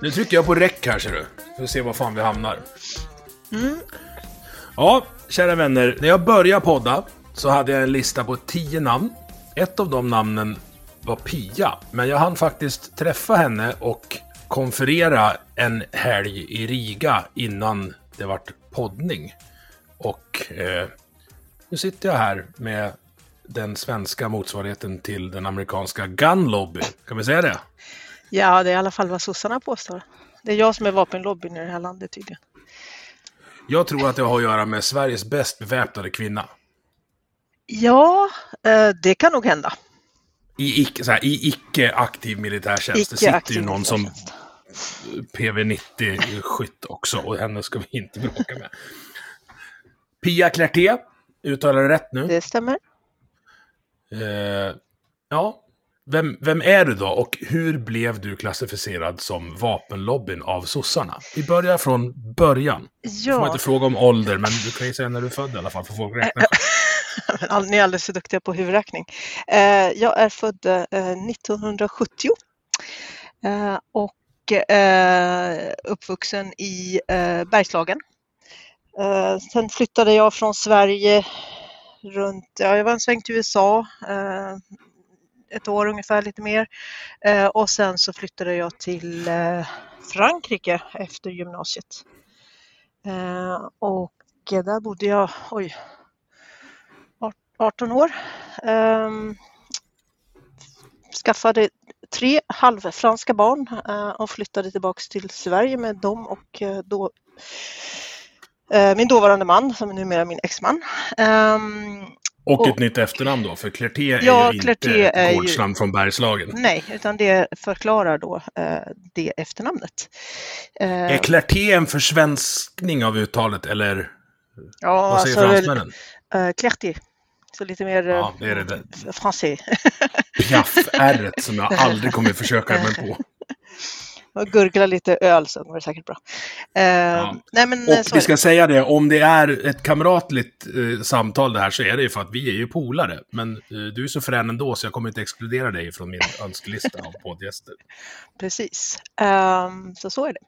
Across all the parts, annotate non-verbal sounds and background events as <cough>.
Nu trycker jag på räck här ser du. Får se var fan vi hamnar. Ja, kära vänner. När jag började podda så hade jag en lista på tio namn. Ett av de namnen var Pia. Men jag hann faktiskt träffa henne och konferera en helg i Riga innan det vart poddning. Och eh, nu sitter jag här med den svenska motsvarigheten till den amerikanska Gun Lobby. Kan vi säga det? Ja, det är i alla fall vad sossarna påstår. Det är jag som är vapenlobbyn i det här landet tydligen. Jag tror att det har att göra med Sveriges bäst beväpnade kvinna. Ja, eh, det kan nog hända. I icke, så här, i icke aktiv militärtjänst. det sitter ju någon som militärtjänst. PV90-skytt också och henne ska vi inte bråka med. Pia Clarté, uttalar det rätt nu? Det stämmer. Eh, ja, vem, vem är du då och hur blev du klassificerad som vapenlobbyn av sossarna? Vi börjar från början. Får man Ja, inte fråga om ålder, men du kan ju säga när du är född i alla fall, för folk räkna själv. <laughs> all- ni är alldeles för duktiga på huvudräkning. Eh, Jag är född eh, 1970 eh, och eh, uppvuxen i eh, Bergslagen. Eh, Sen flyttade jag från Sverige runt, ja, jag var en sväng till USA, eh, ett år ungefär, lite mer. Eh, Och sen så flyttade jag till eh, Frankrike efter gymnasiet. Eh, Och där bodde jag, oj, 18 år. Ehm, skaffade tre halvfranska barn eh, och flyttade tillbaks till Sverige med dem och eh, då eh, min dåvarande man som är numera min exman. Ehm, och Och- ett nytt efternamn då, för Clarté är Ja, ju Clarté inte ett gårdsnamn från Bergslagen. nej, utan det förklarar då eh, det efternamnet. Eh, Är Clarté en försvenskning av uttalet, eller ja, vad säger alltså, fransmännen? eh, Clarté. Så lite mer eh, Ja, det är det där. français. Piaff-r som jag aldrig kommer försöka mig på. <laughs> Och gurgla lite öl så går det säkert bra. Eh, Nej, men eh, Och så vi ska det. säga det, om det är ett kamratligt eh, samtal det här så är det ju för att vi är ju polare. Men eh, du är så frän ändå så jag kommer inte exkludera dig från min <laughs> önskelista av poddgäster. Precis, Ehm, så så är det.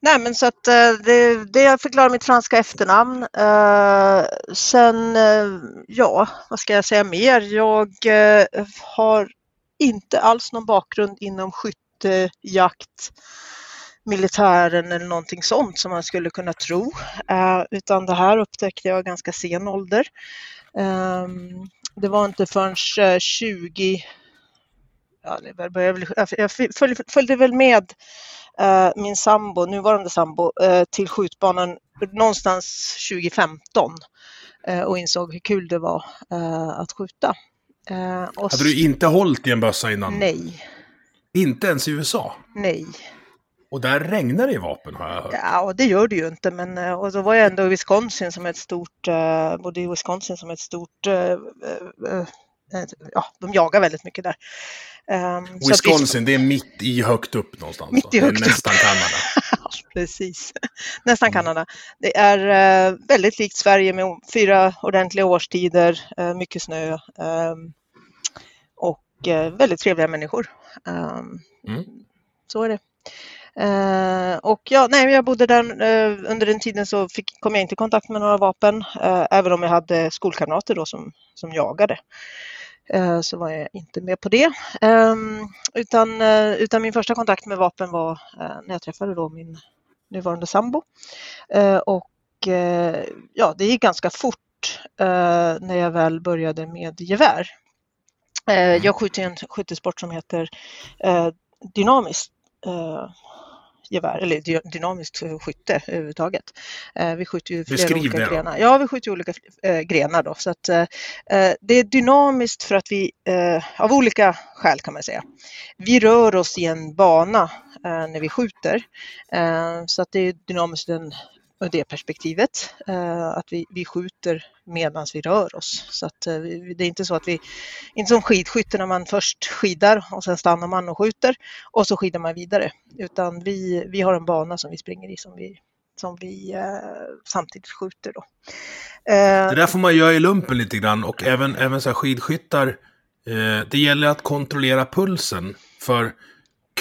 Nej men så att eh, det, det förklarar mitt franska efternamn. Eh, sen, eh, ja, vad ska jag säga mer? Jag eh, har inte alls någon bakgrund inom skytte, jakt, militären eller någonting sånt som man skulle kunna tro. Eh, utan det här upptäckte jag ganska sen ålder. Ehm, det var inte förrän eh, 20 ja, det bör- började väl, jag- följde, väl med eh, min sambo, nuvarande sambo, eh, till skjutbanan någonstans 2015 eh, och insåg hur kul det var eh, att skjuta. Eh, och Hade du inte hållit i en bössa innan? Nej, Inte ens i USA? nej. Och där regnar det i vapen har jag hört. Ja, och det gör det ju inte, men eh, och då var jag ändå i Wisconsin som är ett stort, eh, bodde i Wisconsin som är ett stort, eh, eh, ja, de jagar väldigt mycket där. Så att vi- Wisconsin, det är mitt i högt upp någonstans. Mitt i va? högt upp. nästan Kanada. <laughs> Precis, nästan Mm. Kanada. Det är väldigt likt Sverige med fyra ordentliga årstider, mycket snö eh, väldigt trevliga människor. Ehm, Mm. Så är det. Eh, och ja, nej, jag bodde där eh, under den tiden så fick, kom jag inte i kontakt med några vapen, eh, även om jag hade skolkamrater då som, som jagade. eh, så var jag inte med på det. Ehm, utan, eh, utan min första kontakt med vapen var eh, när jag träffade då min nuvarande sambo. Och ja, det gick ganska fort när jag väl började med gevär. Jag skjuter en skyttesport som heter dynamiskt gevär, eller dynamiskt skytte överhuvudtaget. Eh, vi skjuter ju flera olika det grenar. Ja, vi skjuter olika äh, grenar då. Så att, äh, det är dynamiskt för att vi, äh, av olika skäl kan man säga, vi rör oss i en bana när vi skjuter. Så att det är dynamiskt den ur det perspektivet. Eh, att vi, vi skjuter medan vi rör oss. Så att eh, det är inte så att vi, inte som skidskytte när man först skidar och sen stannar man och skjuter och så skidar man vidare. Utan vi, vi har en bana som vi springer i som vi, som vi eh, samtidigt skjuter. Då. Eh, det där får man göra i lumpen lite grann och även, även så här skidskyttar. Eh, det gäller att kontrollera pulsen. För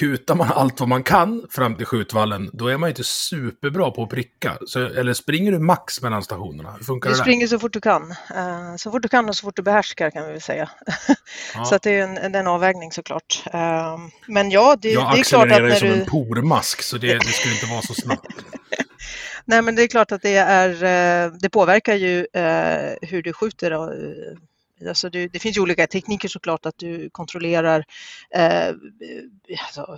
kutar man allt vad man kan fram till skjutvallen, då är man inte superbra på att pricka. Så, eller springer du max mellan stationerna? Hur funkar du det springer så fort du kan. Uh, så fort du kan och så fort du behärskar kan vi väl säga. Ja. <laughs> så att det är en, en avvägning såklart. Uh, men ja, det, Jag det är klart att när som du... en pormask, så det, det skulle inte vara så snabbt. <laughs> Nej, men det är klart att det, är, eh, det påverkar ju hur du skjuter Alltså det, det, finns ju olika tekniker såklart att du kontrollerar eh, alltså,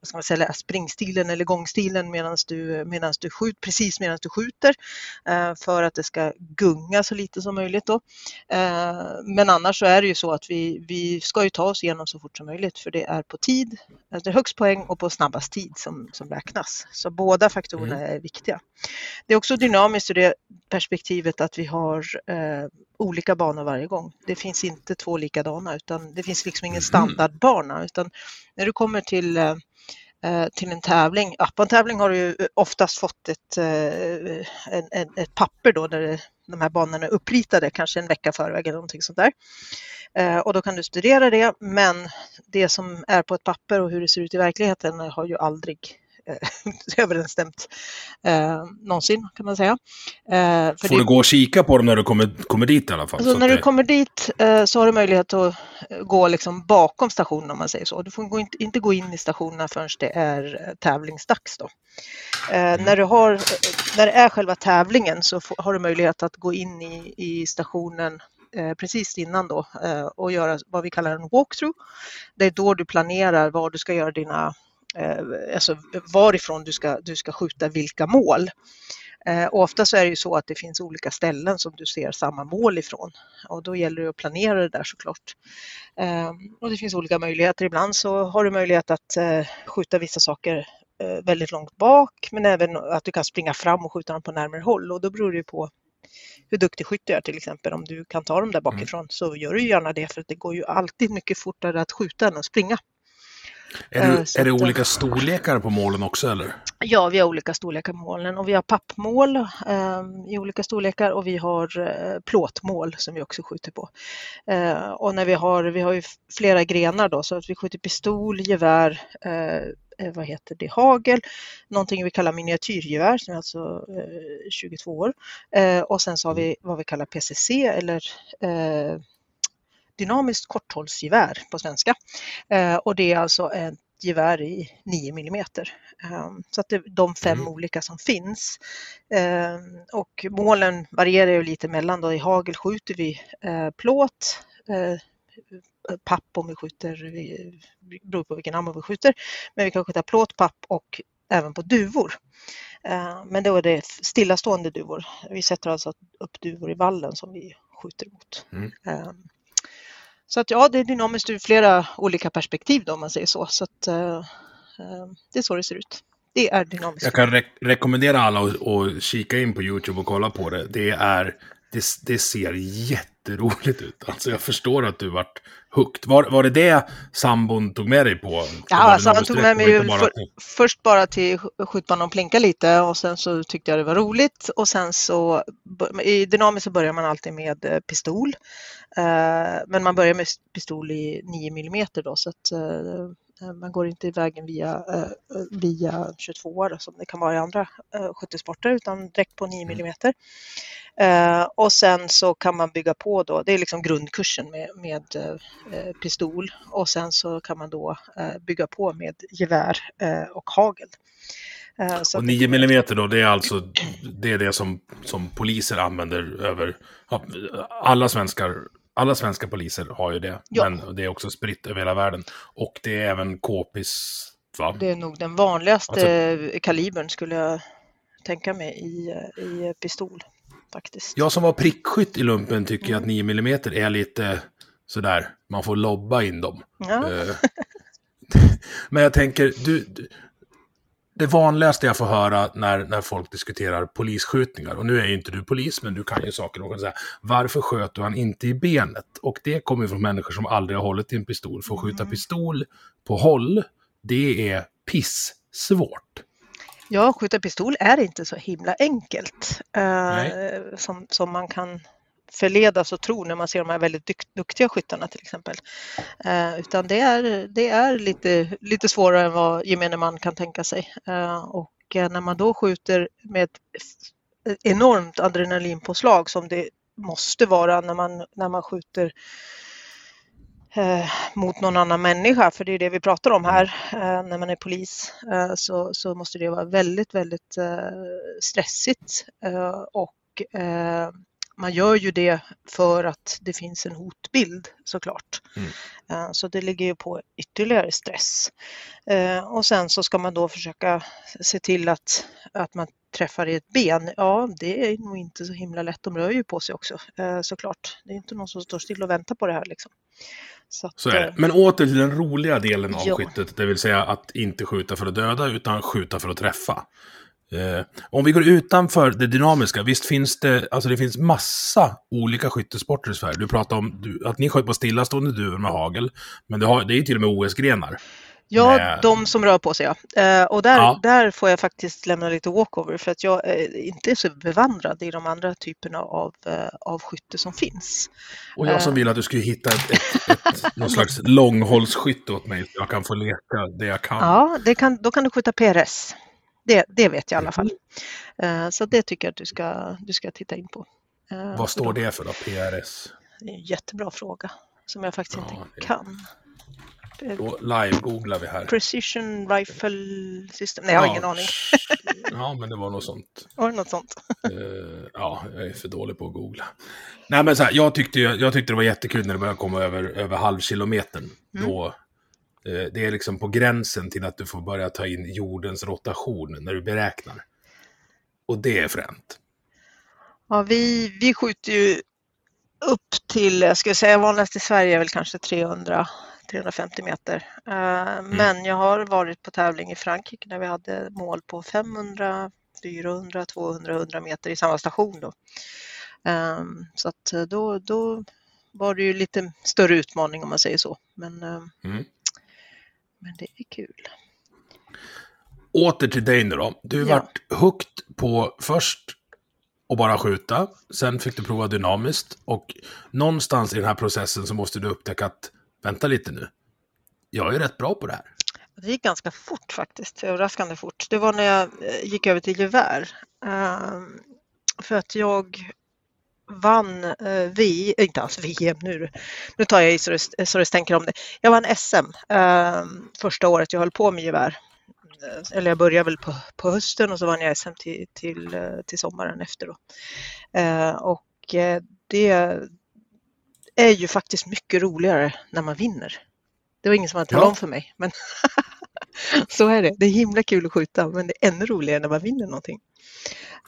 vad ska man säga, springstilen eller gångstilen medan du, medans du skjuter, precis medan du skjuter eh, för att det ska gunga så lite som möjligt. Då. Eh, men annars så är det ju så att vi, vi ska ju ta oss igenom så fort som möjligt för det är på tid, det är högst poäng och på snabbast tid som, som räknas. Så båda faktorerna mm. är viktiga. Det är också dynamiskt ur det perspektivet att vi har eh, olika banor varje gång. Det finns inte två likadana utan det finns liksom ingen mm. standardbana utan när du kommer till Eh, Eh, till en tävling. Ja, på en tävling har du ju eh, oftast fått ett, eh, en, en, ett papper då där de här banorna är uppritade, kanske en vecka förväg eller någonting sånt där. Och då kan du studera det, men det som är på ett papper och hur det ser ut i verkligheten har ju aldrig <laughs> överensstämt eh, någonsin kan man säga. Eh, Får det... du gå och kika på dem när du kommer, kommer dit i alla fall? Alltså, när det... du kommer dit eh, så har du möjlighet att eh, gå liksom bakom stationen om man säger så. Du får gå inte, inte gå in i stationerna förrän det är eh, tävlingsdags. Då. Mm. När, du har, när det är själva tävlingen så får, har du möjlighet att gå in i, i stationen precis innan då och göra vad vi kallar en walkthrough. Det är då du planerar var du ska göra dina eh, alltså varifrån du ska, du ska skjuta vilka mål. Eh, och ofta så är det ju så att det finns olika ställen som du ser samma mål ifrån och då gäller det att planera det där såklart. Eh, och det finns olika möjligheter. Ibland så har du möjlighet att eh, skjuta vissa saker eh, väldigt långt bak men även att du kan springa fram och skjuta dem på närmare håll och då beror det på hur duktig skytt du är till exempel. Om du kan ta dem där bakifrån mm. så gör du gärna det för det går ju alltid mycket fortare att skjuta än att springa. Är, du, är det olika storlekar på målen också eller? Ja, vi har olika storlekar på målen och vi har pappmål eh, i olika storlekar och vi har eh, plåtmål som vi också skjuter på. Eh, och när vi har, vi har ju flera grenar då så att vi skjuter pistol, gevär, eh, eh, vad heter det, hagel, någonting vi kallar miniatyrgevär som är alltså 22 år och sen så har vi vad vi kallar PCC eller dynamiskt korthållsgevär på svenska. Eh, och det är alltså ett gevär i 9 mm. Så att det är de fem mm. olika som finns. Eh, och målen varierar ju lite mellan. Då. I hagel skjuter vi eh, plåt, papp om vi skjuter, beror på vilken ammo vi skjuter, men vi kan skjuta plåt, papp och även på duvor. Men då är det stillastående duvor. Vi sätter alltså upp duvor i vallen som vi skjuter mot. Mm. Så att ja, det är dynamiskt ur flera olika perspektiv då, om man säger så. Så att, eh, eh, det är så det ser ut. Det är dynamiskt. Jag kan re rekommendera alla att, att kika in på YouTube och kolla på det. Det, är, det, det ser jätteroligt ut. Alltså jag förstår att du vart hooked. Var, var det det sambon tog med dig på? Ja, alltså han tog med mig bara för, först bara till skjutbanan och plinka lite och sen så tyckte jag det var roligt och sen så i dynamiskt så börjar man alltid med eh, pistol. Uh, men man börjar med pistol i 9 mm då så att Eh, man går inte vägen via, via 22 som det kan vara i andra skyttesporter utan direkt på 9 mm. Och sen så kan man bygga på då, det är liksom grundkursen med, med pistol och sen så kan man då bygga på med gevär och hagel. Eh, så och 9 mm då, det är alltså det, är det som, som poliser använder över... Alla svenskar alla svenska poliser har ju det, ja. men det är också spritt över hela världen. Och det är även KPIS, va? Det är nog den vanligaste alltså, kalibern skulle jag tänka mig i, i pistol. Faktiskt. Jag som var prickskytt i lumpen tycker mm. att 9 mm är lite sådär, man får lobba in dem. Ja. Eh, <laughs> <laughs> men jag tänker, du, det vanligaste jag får höra när, när folk diskuterar polisskjutningar, och nu är ju inte du polis, men du kan ju saker och säga, varför sköt du han inte i benet? Och det kommer från människor som aldrig har hållit i en pistol. För att skjuta mm. pistol på håll, det är piss svårt. Ja, skjuta pistol är inte så himla enkelt eh, som, som man kan förledas att tro när man ser de här väldigt duktiga skyttarna till exempel. Eh, utan det är, det är lite, lite svårare än vad gemene man kan tänka sig. Eh, och eh, när man då skjuter med ett enormt adrenalinpåslag som det måste vara när man, när man skjuter eh, mot någon annan människa, för det är det vi pratar om här eh, när man är polis, eh, så, så måste det vara väldigt, väldigt eh, stressigt eh, och man gör ju det för att det finns en hotbild såklart. Mm. Eh, så det ligger ju på ytterligare stress. Eh, och sen så ska man då försöka se till att, att man träffar i ett ben. Ja, det är nog inte så himla lätt. De rör ju på sig också eh, såklart. Det är inte någon som står still och väntar på det här liksom. Så, att, så är det. Men åter till den roliga delen av ja. skyttet, det vill säga att inte skjuta för att döda utan skjuta för att träffa. Eh, om vi går utanför det dynamiska, visst finns det, alltså det finns massa olika skyttesporter i Sverige. Du pratar om du, att ni sköt på stillastående duvor med hagel, men det, har, det är ju till och med OS-grenar. Ja, med... de som rör på sig ja. Eh, och där, ja. där får jag faktiskt lämna lite walkover för att jag är inte så bevandrad i de andra typerna av, eh, av skytte som finns. Och jag som eh. vill att du skulle hitta ett, ett, ett, någon slags långhållsskytte åt mig så jag kan få leka det jag kan. Ja, det kan, då kan du skjuta PRS. Det, det vet jag i alla fall. Mm. Så det tycker jag att du ska, du ska titta in på. Eh, Vad står det för då, PRS? Det är en jättebra fråga som jag faktiskt ja, inte kan. Då live-googlar vi här. Precision Rifle System. Nej, jag har ja, ingen aning. ja, men det var något sånt. <laughs> Var det något sånt? uh, ja, jag är för dålig på att googla. Nej, men så här, jag, tyckte, jag tyckte det var jättekul när det började komma över, över halvkilometern. Mm. Då, Eh, det är liksom på gränsen till att du får börja ta in jordens rotation när du beräknar. Och det är fränt. Ja, vi, vi skjuter ju upp till, jag skulle säga vanligast i Sverige är väl kanske 300 350 meter. Eh, mm. Men jag har varit på tävling i Frankrike när vi hade mål på 500, 400, 200, 100 meter i samma station då. Ehm, så att eh, då, då var det ju lite större utmaning om man säger så. Men mm. Men det är kul. Åter till dig nu då. Du ja. vart hooked på först att bara skjuta. Sen fick du prova dynamiskt. Och någonstans i den här processen så måste du upptäcka att vänta lite nu. Jag är rätt bra på det här. Det gick ganska fort faktiskt, överraskande fort. Det var när jag eh, gick över till gevär. Um, för att jag vann eh, vi, inte alls VM nu, nu tar jag i så det, så det stänker om det. Jag vann SM eh, första året jag höll på med gevär. Eh, eller jag började väl på, på hösten och så vann jag SM till, till, eh, till sommaren efter då. Eh, och eh, det är ju faktiskt mycket roligare när man vinner. Det var ingen som hade talat ja. om för mig, men <laughs> så är det. Det är himla kul att skjuta, men det är ännu roligare när man vinner någonting.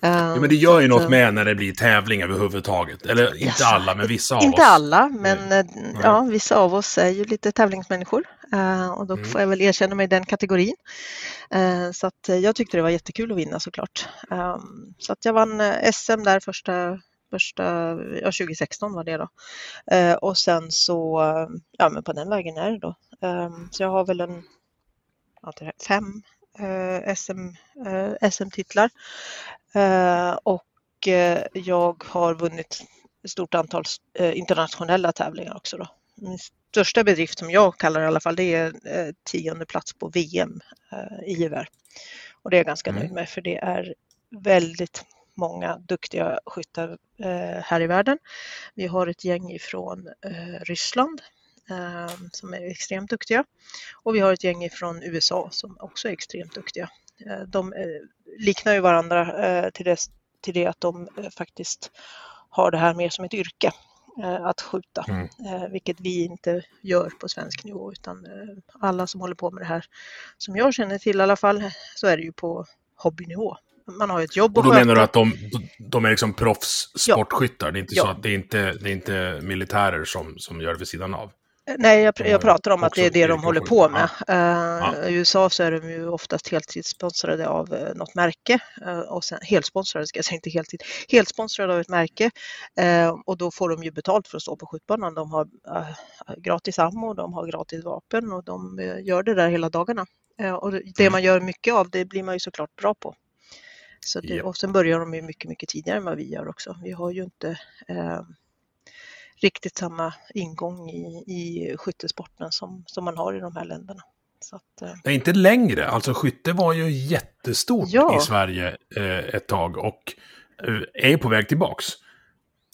Ja, men det gör ju något med när det blir tävling överhuvudtaget. Eller inte yes. alla, men vissa av inte oss. Inte alla, men mm. ja, vissa av oss är ju lite tävlingsmänniskor. Och då mm. får jag väl erkänna mig i den kategorin. Så att jag tyckte det var jättekul att vinna såklart. Um, så att jag vann SM där första, första ja, 2016 var det då. Uh, och sen så, ja men på den vägen är det då. Um, så jag har väl en, fem SM, SM-titlar. Eh, och eh, jag har vunnit ett stort antal eh, internationella tävlingar också. Då. största bedrift som jag kallar det i alla fall, det är eh, tionde plats på VM eh, i gevär. Och det är jag ganska mm. nöjd med för det är väldigt många duktiga skyttar eh, här i världen. Vi har ett gäng ifrån eh, Ryssland eh, som är extremt duktiga och vi har ett gäng ifrån USA som också är extremt duktiga. De liknar ju varandra till det, till det att de faktiskt har det här mer som ett yrke att skjuta, mm. vilket vi inte gör på svensk nivå utan alla som håller på med det här, som jag känner till i alla fall, så är det ju på hobbynivå. Man har ett jobb Och då sköta. menar du att de, de är liksom proffssportskyttar? Ja. Det är inte ja. så att det är inte, det är inte militärer som, som gör det vid sidan av? Nej, jag, jag pratar om att det är det de håller på med. Ja. Uh, I USA så är de ju oftast heltidssponsrade av uh, något märke uh, och sen helsponsrade, ska jag säga, inte heltid, helsponsrade av ett märke uh, och då får de ju betalt för att stå på skjutbanan. De har gratis ammo, de har gratis vapen och de gör det där hela dagarna. och det mm. man gör mycket av, det blir man ju såklart bra på. Så det, ja. Och sen börjar de ju mycket, mycket tidigare än vad vi gör också. Vi har ju inte riktigt samma ingång i, i skyttesporten som, som man har i de här länderna. Så att, eh. Nej, inte längre. Alltså skytte var ju jättestort ja. i Sverige eh, ett tag och eh, är på väg tillbaks.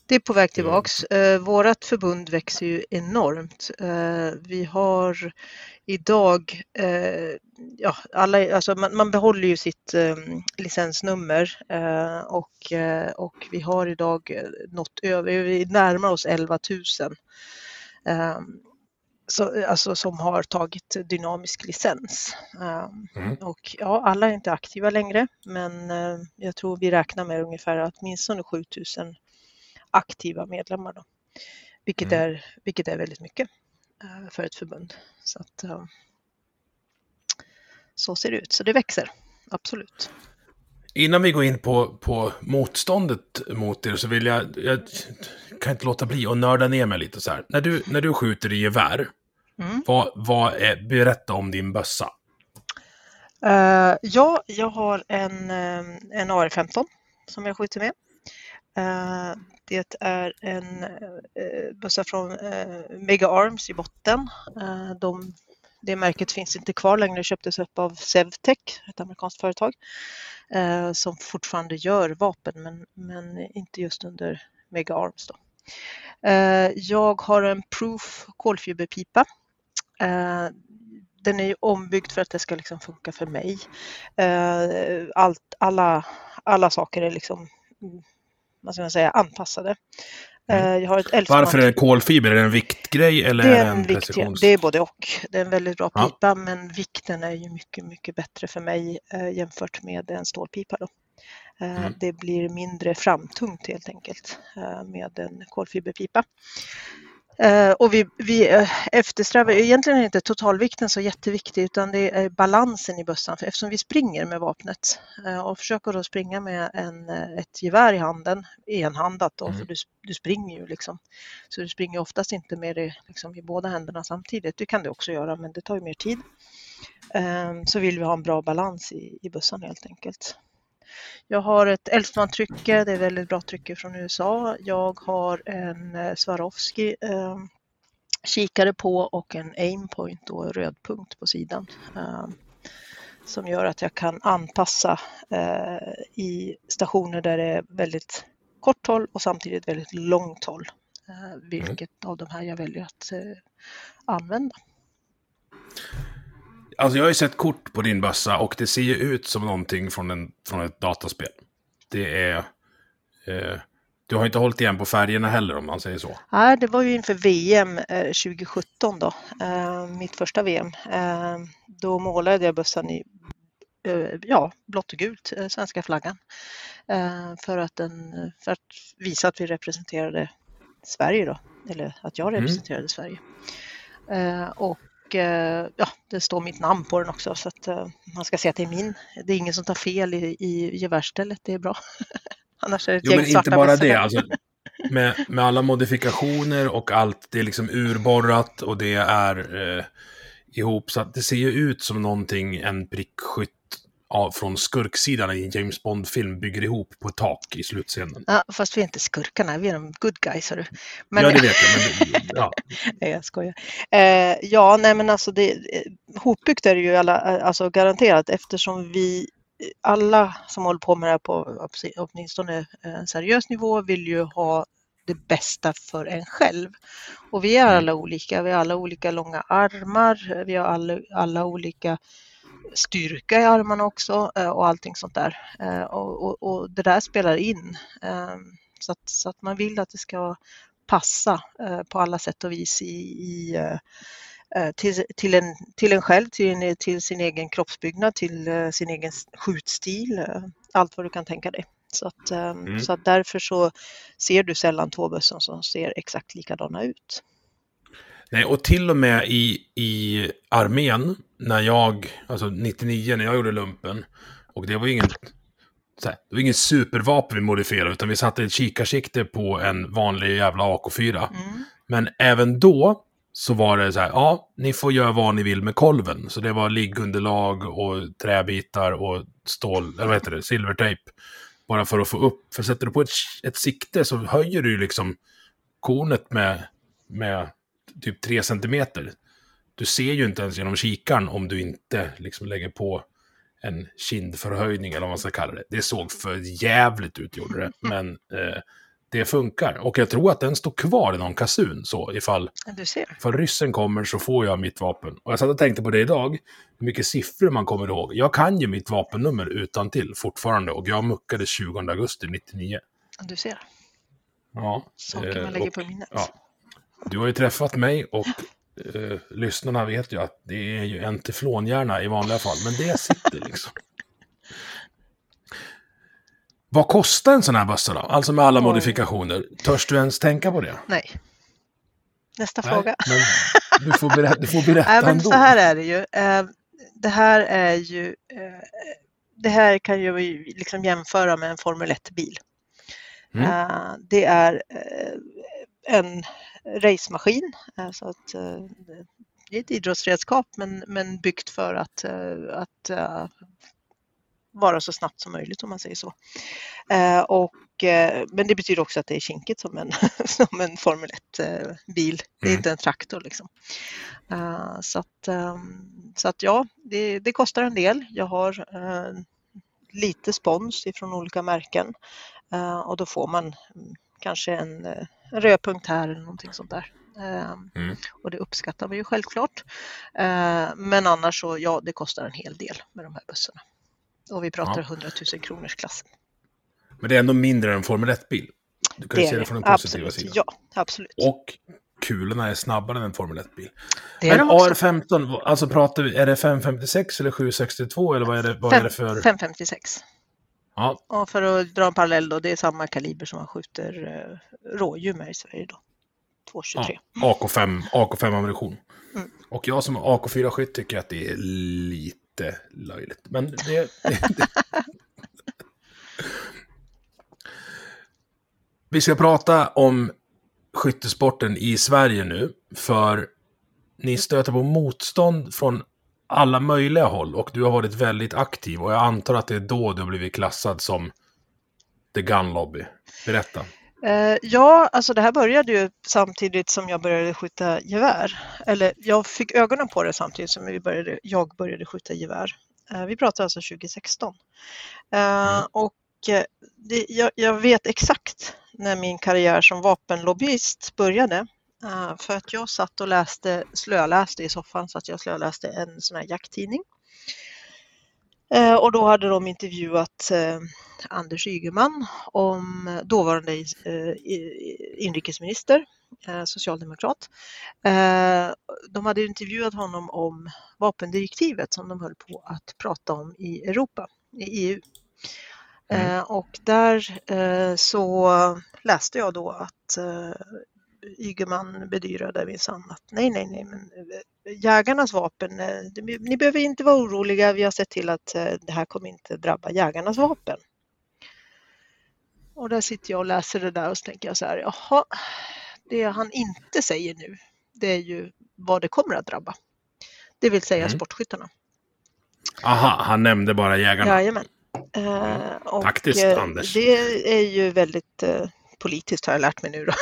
Det är på väg tillbaks. Eh, vårat förbund växer ju enormt. Eh, vi har idag, eh, ja, alla, alltså man, man behåller ju sitt eh, licensnummer och, och vi har idag nått över, vi närmar oss 11 000 så, alltså, som har tagit dynamisk licens. Mm. Och ja, alla är inte aktiva längre, men jag tror vi räknar med ungefär åtminstone 7000 aktiva medlemmar. Då, vilket, mm. är, vilket är väldigt mycket eh, för ett förbund. Så, att, eh, så ser det ut, så det växer, absolut. Innan vi går in på, på motståndet mot er så vill jag, jag kan inte låta bli att nörda ner mig lite så här. När du, när du skjuter i gevär, mm. vad, vad är, berätta om din bössa. Uh, ja, jag har en, en AR-15 som jag skjuter med. Uh, det är en eh, bössa från eh, Mega Arms i botten. Eh, de, det märket finns inte kvar längre, Det köptes upp av Sevtech, ett amerikanskt företag, eh, som fortfarande gör vapen men, men inte just under Mega Arms. Då. Eh, jag har en Proof kolfiberpipa. Eh, den är ombyggd för att det ska liksom funka för mig. Allt, alla, alla saker är liksom vad ska man säga, anpassade. Mm. Eh, jag har ett Varför är det kolfiber? Är det en viktgrej eller det är en, en precisions... Det är både och. Det är en väldigt bra pipa ja. men vikten är ju mycket, mycket bättre för mig eh, jämfört med en stålpipa. Då. Eh, mm. Det blir mindre framtungt helt enkelt eh, med en kolfiberpipa. Eh, och vi, vi eh, eftersträvar, egentligen är inte totalvikten så jätteviktig utan det är balansen i bössan för eftersom vi springer med vapnet eh, och försöker då springa med en, ett gevär i handen, enhandat då, mm. för du, du springer ju liksom. Så du springer oftast inte med det liksom, i båda händerna samtidigt. Det kan du också göra men det tar ju mer tid. Så vill vi ha en bra balans i, i bössan helt enkelt. Jag har ett Elfman-trycke, det är väldigt bra trycke från USA. Jag har en eh, Swarovski eh, kikare på och en aimpoint och rödpunkt på sidan. Eh, som gör att jag kan anpassa eh, i stationer där det är väldigt kort håll och samtidigt väldigt långt håll. Eh, vilket mm. av de här jag väljer att eh, använda. Alltså jag har ju sett kort på din bössa och det ser ju ut som någonting från, en, från ett dataspel. Det är... Eh, du har inte hållit igen på färgerna heller om man säger så. Nej, det var ju inför VM eh, 2017 då, eh, mitt första VM. Eh, då målade jag bössan i eh, ja, blått och gult, eh, svenska flaggan. för, att den, för att visa att vi representerade Sverige då, eller att jag mm. representerade mm. Sverige. och eh, ja, det står mitt namn på den också så att eh, man ska se att det är min. Det är ingen som tar fel i, i gevärsstället, det är bra. <laughs> Annars är det ett jo, gäng men inte bara det, alltså, med, med alla modifikationer och allt, det är liksom urborrat och det är eh, ihop så att det ser ju ut som någonting en prickskytt från skurksidan i en James Bond-film bygger ihop på ett tak i slutscenen. Ja, fast vi är inte skurkarna, vi är de good guys. Hörru. Men... Ja, det vet jag. Men, ja. <laughs> nej, jag skojar. Eh, ja, nej men alltså det, eh, hopbyggt är det ju alla, alltså garanterat eftersom vi alla som håller på med det här på åtminstone en seriös nivå vill ju ha det bästa för en själv. Och vi är mm. alla olika, vi har alla olika långa armar, vi har alla, alla olika styrka i armarna också eh, och allting sånt där. Eh, och, och, och det där spelar in. Ehm, så att, så att man vill att det ska passa eh, på alla sätt och vis i, i till, till, en, till en själv, till, till sin egen kroppsbyggnad, till sin egen skjutstil, allt vad du kan tänka dig. Så att, ehm, mm. så att därför så ser du sällan två bössor som ser exakt likadana ut. Nej, och till och med i, i armén, när jag, alltså 99, när jag gjorde lumpen, och det var ingen, här, det var ingen supervapen vi modifierade, utan vi satte ett kikarsikte på en vanlig jävla AK4. Mm. Men även då så var det så här, ja, ni får göra vad ni vill med kolven. Så det var liggunderlag och träbitar och stål, eller vad heter det, silvertejp. Bara för att få upp, för sätter du på ett, ett sikte så höjer du ju liksom kornet med, med typ 3 centimeter. Du ser ju inte ens genom kikaren om du inte liksom lägger på en kindförhöjning eller vad man ska kalla det. Det såg för jävligt ut gjorde det, men eh, det funkar. Och jag tror att den står kvar i någon kasun så ifall, du ser. ifall ryssen kommer så får jag mitt vapen. Och jag satt och tänkte på det idag, hur mycket siffror man kommer ihåg. Jag kan ju mitt vapennummer utan till fortfarande och jag muckade 20 augusti 99. Du ser. Ja. Saker man eh, lägger och, på minnet. Ja. Du har ju träffat mig och eh, lyssnarna vet ju att det är ju en teflonhjärna i vanliga fall, men det sitter liksom. Vad kostar en sån här bössa då? Alltså med alla Oj. modifikationer. Törs du ens tänka på det? Nej. Nästa Nej, fråga. Men du får berätta, du får berätta <laughs> Nej, men ändå. Så här är det ju. Eh, det här är ju... Eh, det här kan ju liksom jämföra med en Formel 1-bil. Mm. Eh, det är en racemaskin. Så att, det är ett idrottsredskap men, men byggt för att, att vara så snabbt som möjligt om man säger så. Eh, och, eh, men det betyder också att det är kinkigt som en, <laughs> som en Formel 1-bil. Eh, det är mm. inte en traktor liksom. Eh, så, att, ehm, så att ja, det, det, kostar en del. Jag har eh, lite spons ifrån olika märken eh, och då får man kanske en, en rödpunkt här eller någonting sånt där. Ehm, mm. Och det uppskattar vi ju självklart. Men annars så, ja, det kostar en hel del med de här bössorna. Och vi pratar ja. 100 000 kronors klassen. Men det är ändå mindre än Formel 1-bil. Du kan det se det från den positiva absolut. sidan. Ja, absolut. Och kulorna är snabbare än en Formel 1-bil. Men AR-15, alltså pratar vi, är det 556 eller 762 eller vad är det, vad Fem, är det för? 556. Ja. Och för att dra en parallell då, det är samma kaliber som man skjuter eh, rådjur med i Sverige då. 223. Ja, AK5, AK5 ammunition. Mm. Och jag som AK4-skytt tycker att det är lite löjligt. Men det... det, <laughs> det. Vi ska prata om skyttesporten i Sverige nu, för ni stöter på motstånd från alla möjliga håll och du har varit väldigt aktiv och jag antar att det är då du har blivit klassad som The Gun Lobby. Berätta. Eh, ja, alltså det här började ju samtidigt som jag började skjuta gevär. Eller jag fick ögonen på det samtidigt som vi började, jag började skjuta gevär. Eh, vi pratar alltså 2016. Eh, mm. Och det, jag, jag, vet exakt när min karriär som vapenlobbyist började. För att jag satt och läste, slöläste i soffan så att jag slöläste en sån här jakttidning. Eh, och då hade de intervjuat eh, Anders Ygeman om dåvarande eh, inrikesminister, socialdemokrat. De hade intervjuat honom om vapendirektivet som de höll på att prata om i Europa, i EU. Mm. Och där så läste jag då att Ygeman bedyrade minsann att nej, nej, nej, men eh, jägarnas vapen, eh, ni behöver inte vara oroliga, vi har sett till att eh, det här kommer inte drabba jägarnas vapen. Och där sitter jag och läser det där och så tänker jag så här, jaha, det han inte säger nu, det är ju vad det kommer att drabba. Det vill säga mm. sportskyttarna. Aha, han nämnde bara jägarna. Jajamän. Eh, eh, Anders. Det är ju väldigt eh, politiskt har jag lärt mig nu då.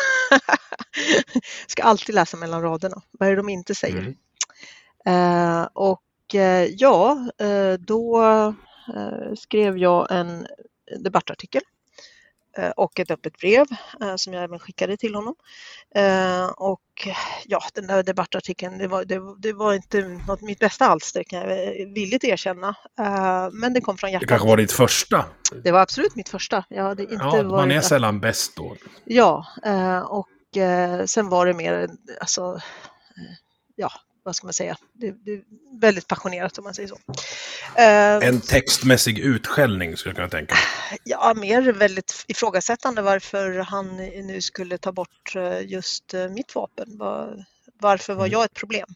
<laughs> Ska alltid läsa mellan raderna. Vad är det de inte säger? Mm. Eh, och eh, ja, eh, då eh, skrev jag en debattartikel och ett öppet brev eh, som jag även skickade till honom. Eh, och ja, den där debattartikeln, det var, det, det var inte något mitt bästa alls, det kan jag villigt erkänna. Eh, men det kom från Det hjärtat. kanske var ditt första. Det var absolut mitt första. Jag hade inte Ja, man varit... är sällan bäst då. Ja, eh, och eh, sen var det mer, alltså, eh, ja, vad ska man säga, det, det är väldigt passionerat om man säger så. Eh, En textmässig utskällning skulle jag kunna tänka mig. Ja, mer väldigt ifrågasättande varför han nu skulle ta bort eh, just eh, mitt vapen. Var- Varför var Mm. jag ett problem?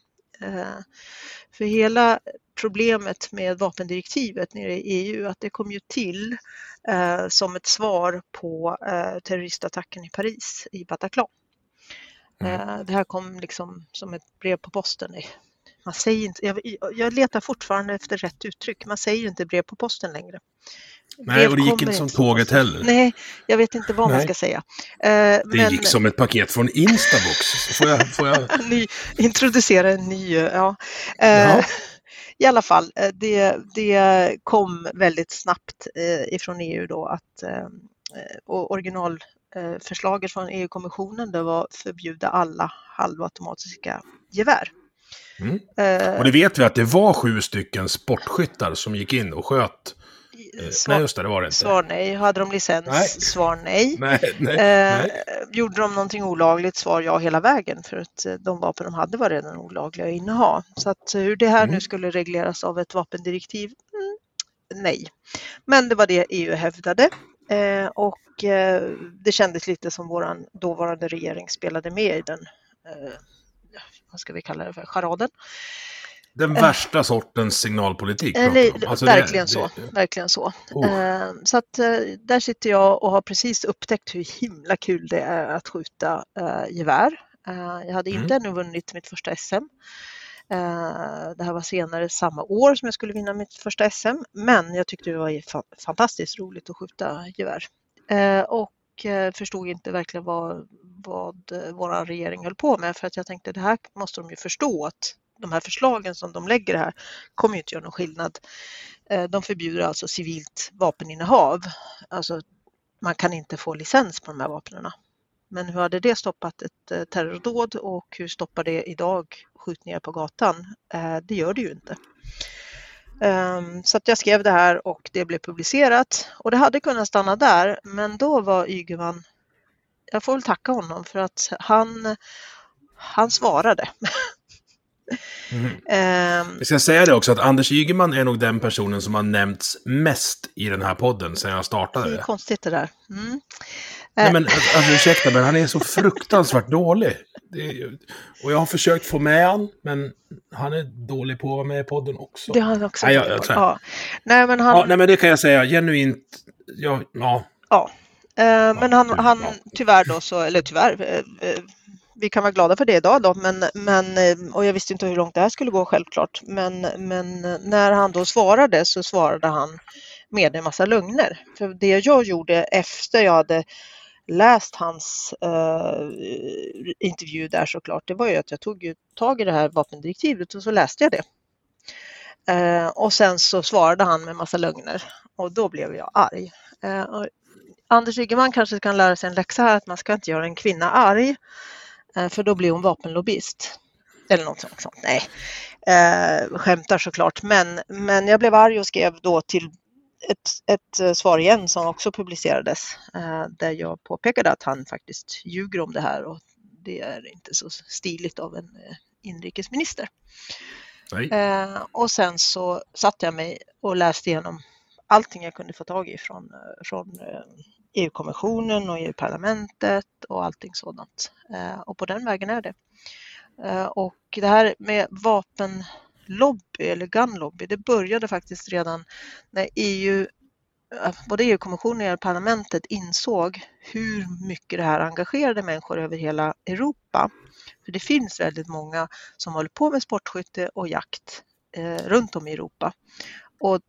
För hela problemet med vapendirektivet nere i EU, att det kom ju till som ett svar på terroristattacken i Paris, i Bataclan. Mm. Eh, Det här kom liksom som ett brev på posten. Man säger inte, jag, jag letar fortfarande efter rätt uttryck. Man säger inte brev på posten längre. Nej, Brev och det gick inte som tåget posten. heller. Nej, jag vet inte vad man Nej. ska säga. Eh, Det men gick som ett paket från Instabox. Får jag, får jag... <laughs> ny, introducera en ny, ja. Eh, Ja. I alla fall, eh, det, det kom väldigt snabbt eh, ifrån EU då att eh, och originalförslaget från EU-kommissionen det var förbjuda alla halvautomatiska gevär. Mm. Eh, Och det vet vi att det var sju stycken sportskyttar som gick in och sköt. Eh, svar, Nej, just det, det var det inte. svar nej. Hade de licens? Nej. Svar nej. <laughs> Nej, nej, Eh, nej. gjorde de någonting olagligt? Svar ja hela vägen för att eh, de vapen de hade var redan olagliga att inneha. Så att eh, hur det här Mm. nu skulle regleras av ett vapendirektiv? Mm, nej. Men det var det EU hävdade eh, och eh, det kändes lite som våran dåvarande regering spelade med i den, eh, vad ska vi kalla det för, charaden. Den värsta sortens signalpolitik. Eh, vi om. Alltså det- verkligen det- så. Verkligen så. Oh. Eh, Så att eh, där sitter jag och har precis upptäckt hur himla kul det är att skjuta eh, gevär. Eh, Jag hade inte ännu vunnit mitt första SM. Eh, det här var senare samma år som jag skulle vinna mitt första SM, men jag tyckte det var fantastiskt roligt att skjuta gevär. Eh, och eh, förstod inte verkligen vad, vad vår regering höll på med för att jag tänkte det här måste de ju förstå att de här förslagen som de lägger här kommer ju inte göra någon skillnad. De förbjuder alltså civilt vapeninnehav. Alltså man kan inte få licens på de här vapnen. Men hur hade det stoppat ett eh, terrordåd och hur stoppar det idag skjutningar på gatan? Eh, Det gör det ju inte. Ehm, Så jag skrev det här och det blev publicerat och det hade kunnat stanna där men då var Ygeman, jag får väl tacka honom för att han, han svarade. Mhm. <laughs> Ehm, Jag ska säga det också att Anders Ygeman är nog den personen som har nämnts mest i den här podden sedan jag startade. Det är konstigt det där. Mm. Nej, men, alltså, ursäkta, men han är så fruktansvärt dålig. Är, och jag har försökt få med han, men han är dålig på att vara med i podden också. Det har han också Nej, jag- jag ja. Nej, men han, Ja, nej, men det kan jag säga genuint. Ja, ja. ja. Eh, men han, han tyvärr då så, eller tyvärr, eh, eh, vi kan vara glada för det idag då, men, men, eh, och jag visste inte hur långt det här skulle gå självklart, men, men när han då svarade så svarade han med en massa lögner. För det jag gjorde efter jag hade läst hans eh, intervju där såklart, det var ju att jag tog tag i det här vapendirektivet och så läste jag det. Eh, och sen så svarade han med massa lögner och då blev jag arg. Eh, och Anders Ygeman kanske kan lära sig en läxa här att man ska inte göra en kvinna arg eh, för då blir hon vapenlobbyist. Eller något sånt. sånt. Nej, eh, skämtar såklart. Men, men jag blev arg och skrev då till ett, ett eh, svar igen som också publicerades eh, där jag påpekade att han faktiskt ljuger om det här och det är inte så stiligt av en eh, inrikesminister. Eh, och sen så satte jag mig och läste igenom allting jag kunde få tag i från, från EU-kommissionen och EU-parlamentet och allting sådant. Eh, och på den vägen är det. Eh, och det här med vapenlobby eller gunlobby, det började faktiskt redan när EU eh, både EU-kommissionen och EU-parlamentet insåg hur mycket det här engagerade människor över hela Europa. För det finns väldigt många som håller på med sportskytte och jakt eh, runt om i Europa. Och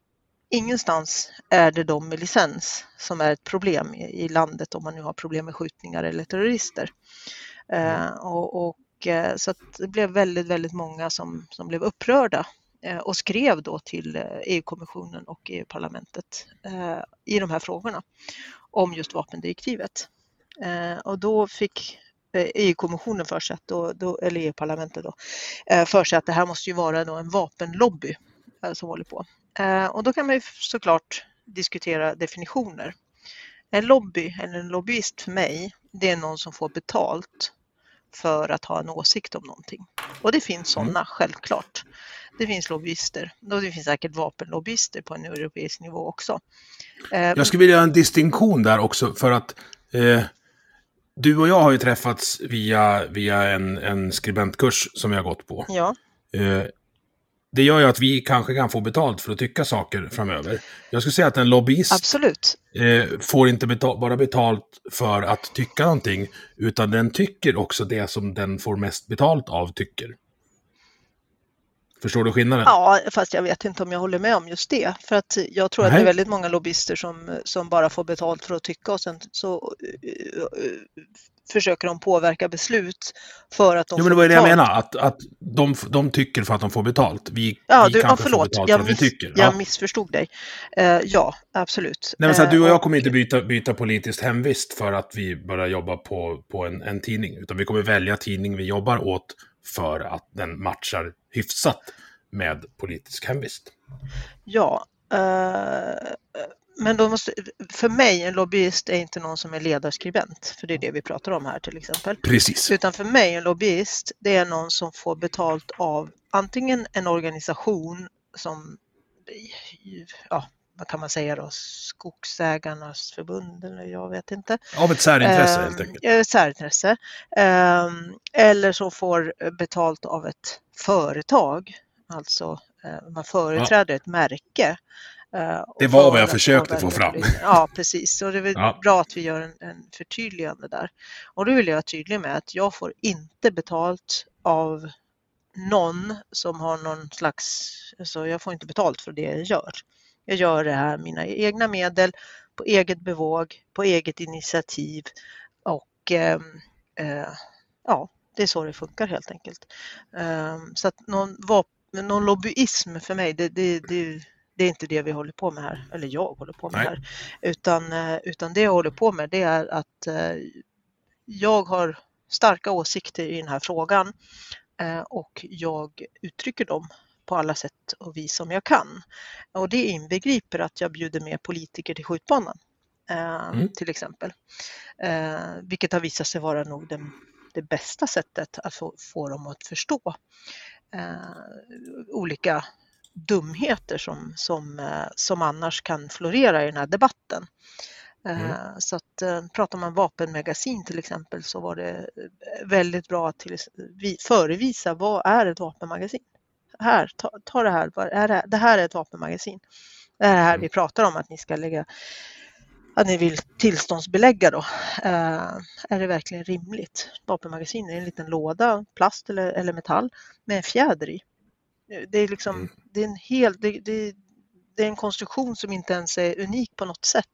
ingenstans är det de med licens som är ett problem i, i landet om man nu har problem med skjutningar eller terrorister. Eh, och, och, Eh, så så det blev väldigt, väldigt många som, som blev upprörda eh, och skrev då till eh, EU-kommissionen och EU-parlamentet i de här frågorna om just vapendirektivet. Och då fick EU-kommissionen för sig, att då, då, eller EU-parlamentet då, för sig att det här måste ju vara då en vapenlobby som håller på. Och då kan man ju såklart diskutera definitioner. En lobby eller en lobbyist för mig, det är någon som får betalt för att ha en åsikt om någonting. Och det finns sådana, mm. självklart. Det finns lobbyister och det finns säkert vapenlobbyister på en europeisk nivå också. Eh, jag skulle vilja göra en distinktion där också för att eh, du och jag har ju träffats via, via en, en skribentkurs som vi har gått på. Ja. Eh, det gör ju att vi kanske kan få betalt för att tycka saker framöver. Jag skulle säga att en lobbyist Absolut. Eh, får inte betal bara betalt för att tycka någonting, utan den tycker också det som den får mest betalt av tycker. Förstår du skillnaden? Ja, fast jag vet inte om jag håller med om just det. För att jag tror Nej. att det är väldigt många lobbyister som, som bara får betalt för att tycka och sen så uh, uh, försöker de påverka beslut för att de jo, men det var det jag menar, att, att de, de tycker för att de får betalt. Vi, ja, vi du, kanske ja, förlåt, får betalt jag för att vi tycker. Jag ja. missförstod dig. Uh, ja, absolut. Nej, men så här, du och jag kommer inte byta, byta politiskt hemvist för att vi börjar jobba på, på en, en tidning, utan vi kommer välja tidning vi jobbar åt för att den matchar hyfsat med politisk hemvist. Ja, uh, men då måste, för mig, en lobbyist är inte någon som är ledarskribent, för det är det vi pratar om här till exempel. Precis. Utan för mig, en lobbyist, det är någon som får betalt av antingen en organisation som, ja, vad kan man säga då, Skogsägarnas förbund eller jag vet inte. Av ett särintresse helt ehm, enkelt. Ett särintresse. Ehm, eller så får betalt av ett företag, alltså eh, man företräder ja. ett märke. Eh, det var vad jag försökte få fram. Ja, precis. Och det är ja. bra att vi gör en, en förtydligande där. Och då vill jag vara tydlig med att jag får inte betalt av någon som har någon slags, alltså jag får inte betalt för det jag gör. Jag gör det här mina egna medel, på eget bevåg, på eget initiativ och eh, eh, ja, det är så det funkar helt enkelt. Eh, så att någon, någon lobbyism för mig, det, det, det, det, är inte det vi håller på med här, eller jag håller på med Nej. här, utan, eh, utan det jag håller på med det är att eh, jag har starka åsikter i den här frågan eh, och jag uttrycker dem på alla sätt och vis som jag kan. Och det inbegriper att jag bjuder med politiker till skjutbanan mm. till exempel. Vilket har visat sig vara nog den, det bästa sättet att få, få dem att förstå eh, olika dumheter som, som, som annars kan florera i den här debatten. Mm. Så att pratar man vapenmagasin till exempel så var det väldigt bra att till, förevisa vad är ett vapenmagasin? här, ta, ta det här, är det, det här är ett vapenmagasin. Det är det här mm. vi pratar om att ni ska lägga, att ni vill tillståndsbelägga då. Är det verkligen rimligt? Vapenmagasin är en liten låda, plast eller, eller metall med en fjäder i. Det är liksom, mm. det är en hel, det, det, det, är en konstruktion som inte ens är unik på något sätt.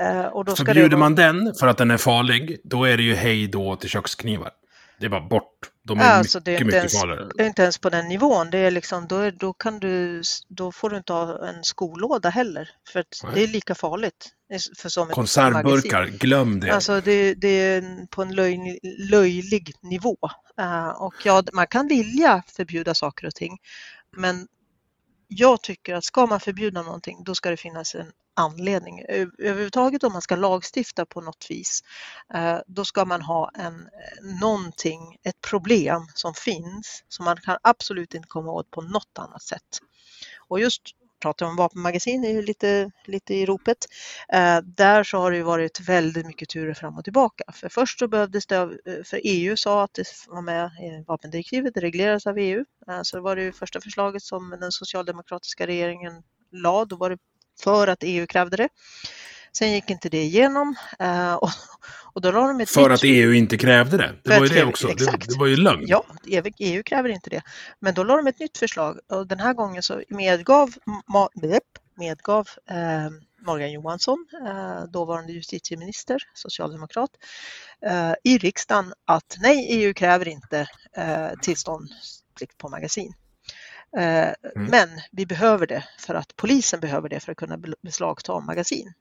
Uh, och då Förbjuder vara... man den för att den är farlig, då är det ju hej då till köksknivar. Det är bara bort. De är alltså, mycket, det är mycket ens, farligare. Det är inte ens på den nivån. Det är liksom, då, är, då, kan du, då får du inte ha en skolåda heller. För det är lika farligt. För som Konservburkar, glöm det. Alltså det, det är på en löj, löjlig nivå. Uh, och ja, man kan vilja förbjuda saker och ting. Men jag tycker att ska man förbjuda någonting, då ska det finnas en anledning. Överhuvudtaget om man ska lagstifta på något vis, eh, då ska man ha en, någonting, ett problem som finns som man kan absolut inte komma åt på något annat sätt. Och just pratar om vapenmagasin, är ju lite, lite i ropet. Eh, där så har det varit väldigt mycket turer fram och tillbaka. För först så behövdes det, eh, för EU sa att det var med i vapendirektivet, det regleras av EU. Eh, så det var det första förslaget som den socialdemokratiska regeringen la, då var det för att EU krävde det. Sen gick inte det igenom eh, och, och då la de ett För nytt- att EU inte krävde det. Det För var ju det också. Det, exakt. det var ju lögn. Ja, EU, EU kräver inte det. Men då la de ett nytt förslag och den här gången så medgav, medgav eh, Morgan Johansson, eh, dåvarande justitieminister, socialdemokrat, eh, i riksdagen att nej, EU kräver inte eh, tillståndsplikt på magasin. Eh, Men vi behöver det för att polisen behöver det för att kunna be- beslagta magasin.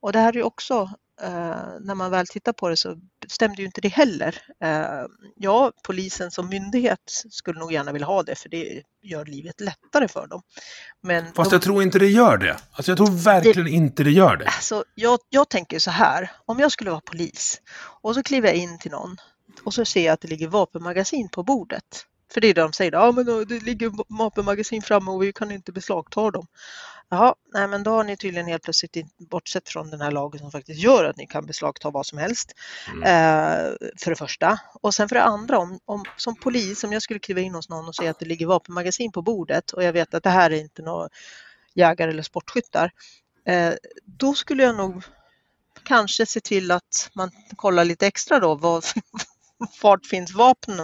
Och det här är ju också, eh, när man väl tittar på det så stämde ju inte det heller. Eh, ja, polisen som myndighet skulle nog gärna vilja ha det för det gör livet lättare för dem. Men Fast de, jag tror inte det gör det. Alltså jag tror verkligen inte det gör det. alltså, jag, jag tänker så här, om jag skulle vara polis och så kliver jag in till någon och så ser jag att det ligger vapenmagasin på bordet. För det är det de säger, ja men det ligger vapenmagasin framme och vi kan inte beslagta dem. Jaha, nej men då har ni tydligen helt plötsligt bortsett från den här lagen som faktiskt gör att ni kan beslagta vad som helst. Eh, för det första. Och sen för det andra, om, om, som polis, om jag skulle kliva in hos någon och se att det ligger vapenmagasin på bordet och jag vet att det här är inte några jägare eller sportskyttar. Eh, då skulle jag nog kanske se till att man kollar lite extra då. Vad, vart finns vapnen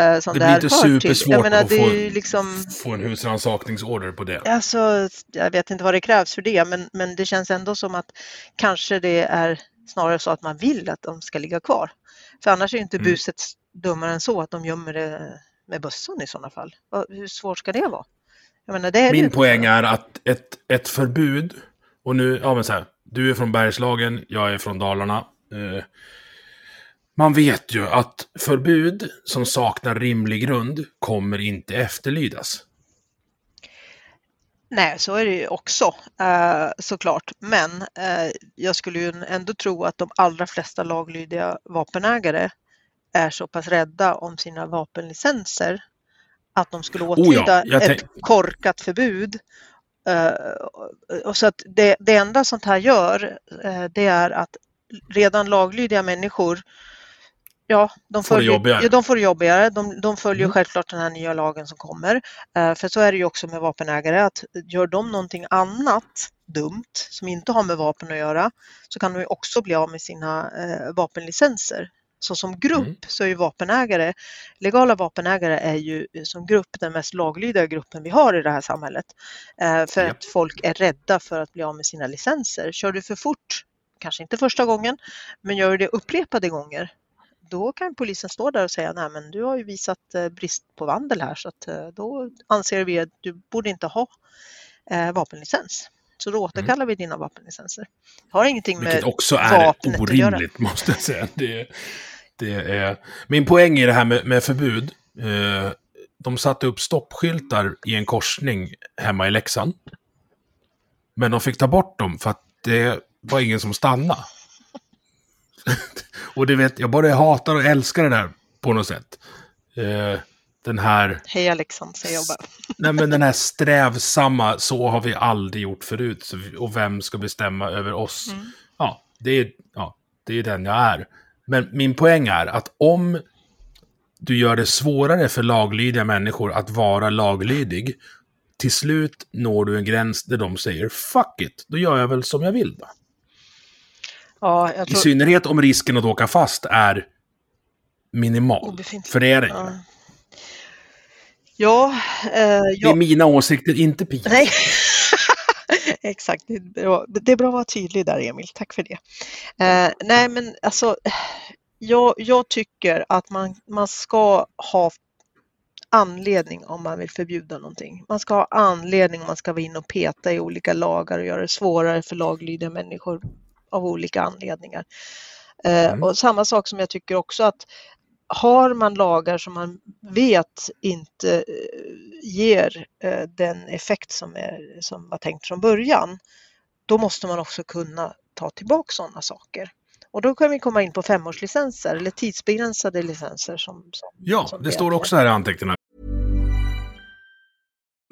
eh, som Det det, blir inte supersvårt menar, att det få, liksom... få en husrannsakningsorder på det. Alltså, jag vet inte vad det krävs för det, men, men det känns ändå som att kanske det är snarare så att man vill att de ska ligga kvar. För annars är inte Mm. buset dummare än så att de gömmer det med bössan i sådana fall. Hur svårt ska det vara? Menar, det det Min inte. poäng är att ett, ett förbud, och nu, ja men så här, du är från Bergslagen, jag är från Dalarna. Eh, man vet ju att förbud som saknar rimlig grund kommer inte efterlydas. Nej, så är det ju också eh, såklart. Men eh, jag skulle ju ändå tro att de allra flesta laglydiga vapenägare är så pass rädda om sina vapenlicenser att de skulle Oh ja, åtlyda ett korkat förbud. Eh, och så att det, det enda sånt här gör, det är att redan laglydiga människor Ja, de Får följer, jobbigare. ja, de får det jobbigare. De, de följer Mm. självklart den här nya lagen som kommer. Eh, För så är det ju också med vapenägare att gör de någonting annat dumt som inte har med vapen att göra så kan de ju också bli av med sina eh, vapenlicenser. Så som grupp Mm. så är ju vapenägare, legala vapenägare är ju som grupp den mest laglydiga gruppen vi har i det här samhället. Eh, För Japp. att folk är rädda för att bli av med sina licenser. Kör du för fort, kanske inte första gången, men gör du det upprepade gånger då kan polisen stå där och säga nej men du har ju visat eh, brist på vandel här så att eh, då anser vi att du borde inte ha eh, vapenlicens. Så då återkallar vi dina vapenlicenser. Det har ingenting Vilket med också är vapnet att göra. orimligt, <laughs> måste jag säga. Det, det är... Min poäng i det här med, med förbud. Eh, de satte upp stoppskyltar i en korsning hemma i Leksand. Men de fick ta bort dem för att det var ingen som stannade. <laughs> och det vet jag, både hatar och älskar det där på något sätt. Eh, den här, Hej Leksand säger jag bara. <laughs> nej men den här strävsamma, så har vi aldrig gjort förut. Och vem ska bestämma över oss? Mm. Ja, det är, ja, det är den jag är. Men min poäng är att om du gör det svårare för laglydiga människor att vara laglydig, till slut når du en gräns där de säger fuck it, då gör jag väl som jag vill. Då. Ja, jag I tror... synnerhet om risken att åka fast är minimal. Obefintlig. För det är det. Ja, ja, eh, Det är mina åsikter, inte Pia. Nej. <laughs> Exakt, det är, bra. det är bra att vara tydlig där Emil, tack för det. Eh, nej men alltså, jag, jag tycker att man, man ska ha anledning om man vill förbjuda någonting. Man ska ha anledning om man ska vara in och peta i olika lagar och göra det svårare för laglydiga människor av olika anledningar. Eh, Mm. Och samma sak som jag tycker också att har man lagar som man vet inte eh, ger eh, den effekt som, är, som var tänkt från början, då måste man också kunna ta tillbaka sådana saker. Och då kan vi komma in på femårslicenser eller tidsbegränsade licenser. Som, som, Ja, som det heter. står också här i anteckningarna.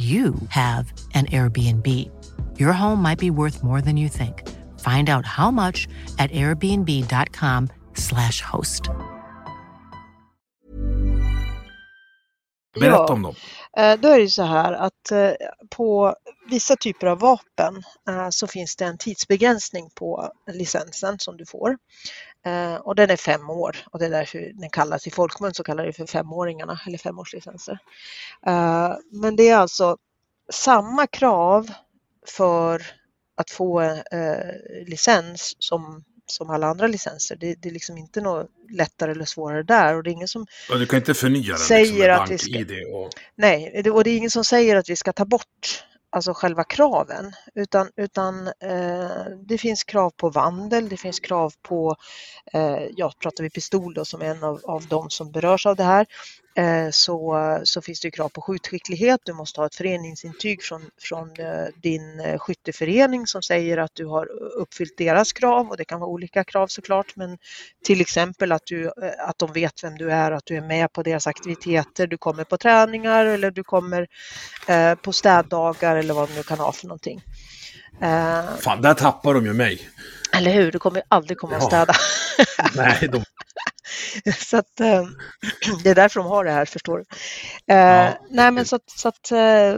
you have an Airbnb. Your home might be worth more than you think. Find out how much at airbnb.com/slash host. Berätta Ja. om dem. Eh, Då är det ju så här att eh, på vissa typer av vapen eh, så finns det en tidsbegränsning på licensen som du får. Eh, Och den är fem år och det är därför den kallas i folkmun så kallar det för femåringarna eller femårslicenser. Eh, Men det är alltså samma krav för att få eh, licens som, som alla andra licenser. Det, det är liksom inte något lättare eller svårare där och det är ingen som Ja, Du kan inte förnya den Säger liksom, att vi ska- och... Nej, och det är ingen som säger att vi ska ta bort alltså själva kraven utan, utan eh, det finns krav på vandel, det finns krav på, eh, ja pratar vi pistol då som är en av, av de som berörs av det här, Eh, så, så finns det krav på skjutskicklighet, du måste ha ett föreningsintyg från, från eh, din eh, skytteförening som säger att du har uppfyllt deras krav. Och det kan vara olika krav såklart men till exempel att, du, att de vet vem du är, att du är med på deras aktiviteter, du kommer på träningar eller du kommer på städdagar eller vad de nu kan ha för någonting. Eh, Fan, där tappar de ju mig. eller hur, du kommer ju aldrig komma och Ja. städa. <laughs> Nej, de... <laughs> så att, eh, <clears throat> det är därför de har det här, förstår du. Eh, Ja, nej, men så att, så att eh,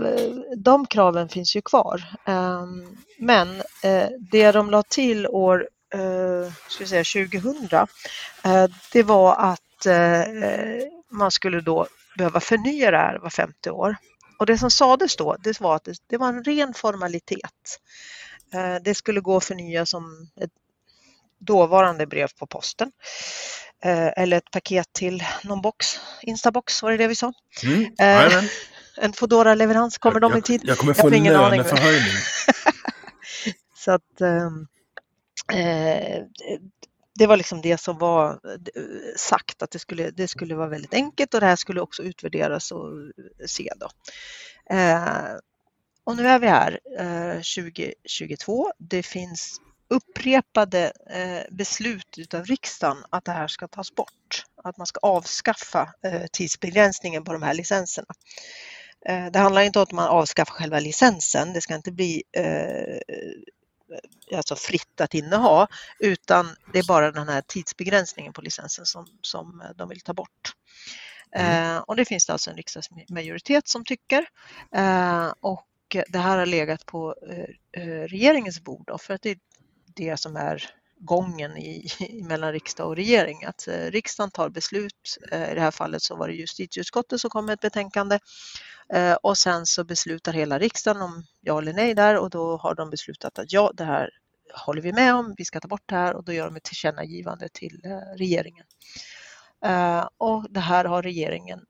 de kraven finns ju kvar. Eh, men eh, det de la till år eh, ska säga 2000, eh, det var att man skulle då behöva förnya det här var femte år. Och det som sades då, det var att det, var en ren formalitet. Eh, det skulle gå att förnya som ett dåvarande brev på posten. Eh, eller ett paket till någon box, Instabox, var det det vi sa? Mm. Eh. <laughs> En foodora leverans kommer de i jag, tid? jag kommer Jag få aning. löneförhöjning. <laughs> Så att ehm, eh, det var liksom det som var eh, sagt att det skulle, det skulle vara väldigt enkelt och det här skulle också utvärderas och eh, se då. Eh, och nu är vi här eh, 2022. Det finns upprepade eh, beslut utav riksdagen att det här ska tas bort. Att man ska avskaffa eh, tidsbegränsningen på de här licenserna. Eh, det handlar inte om att man avskaffar själva licensen. Det ska inte bli eh, alltså fritt att inneha utan det är bara den här tidsbegränsningen på licensen som, som de vill ta bort. Eh, och det finns det alltså en riksdagsmajoritet som tycker. Eh, och det här har legat på eh, eh, regeringens bord då, för att det är det som är gången i, <laughs> i mellan riksdag och regering. Att eh, riksdagen tar beslut, eh, i det här fallet så var det justitieutskottet som kom med ett betänkande eh, Eh, och sen så beslutar hela riksdagen om ja eller nej där och då har de beslutat att ja, det här håller vi med om, vi ska ta bort det här och då gör de ett tillkännagivande till eh, regeringen. Eh, och det här har regeringen,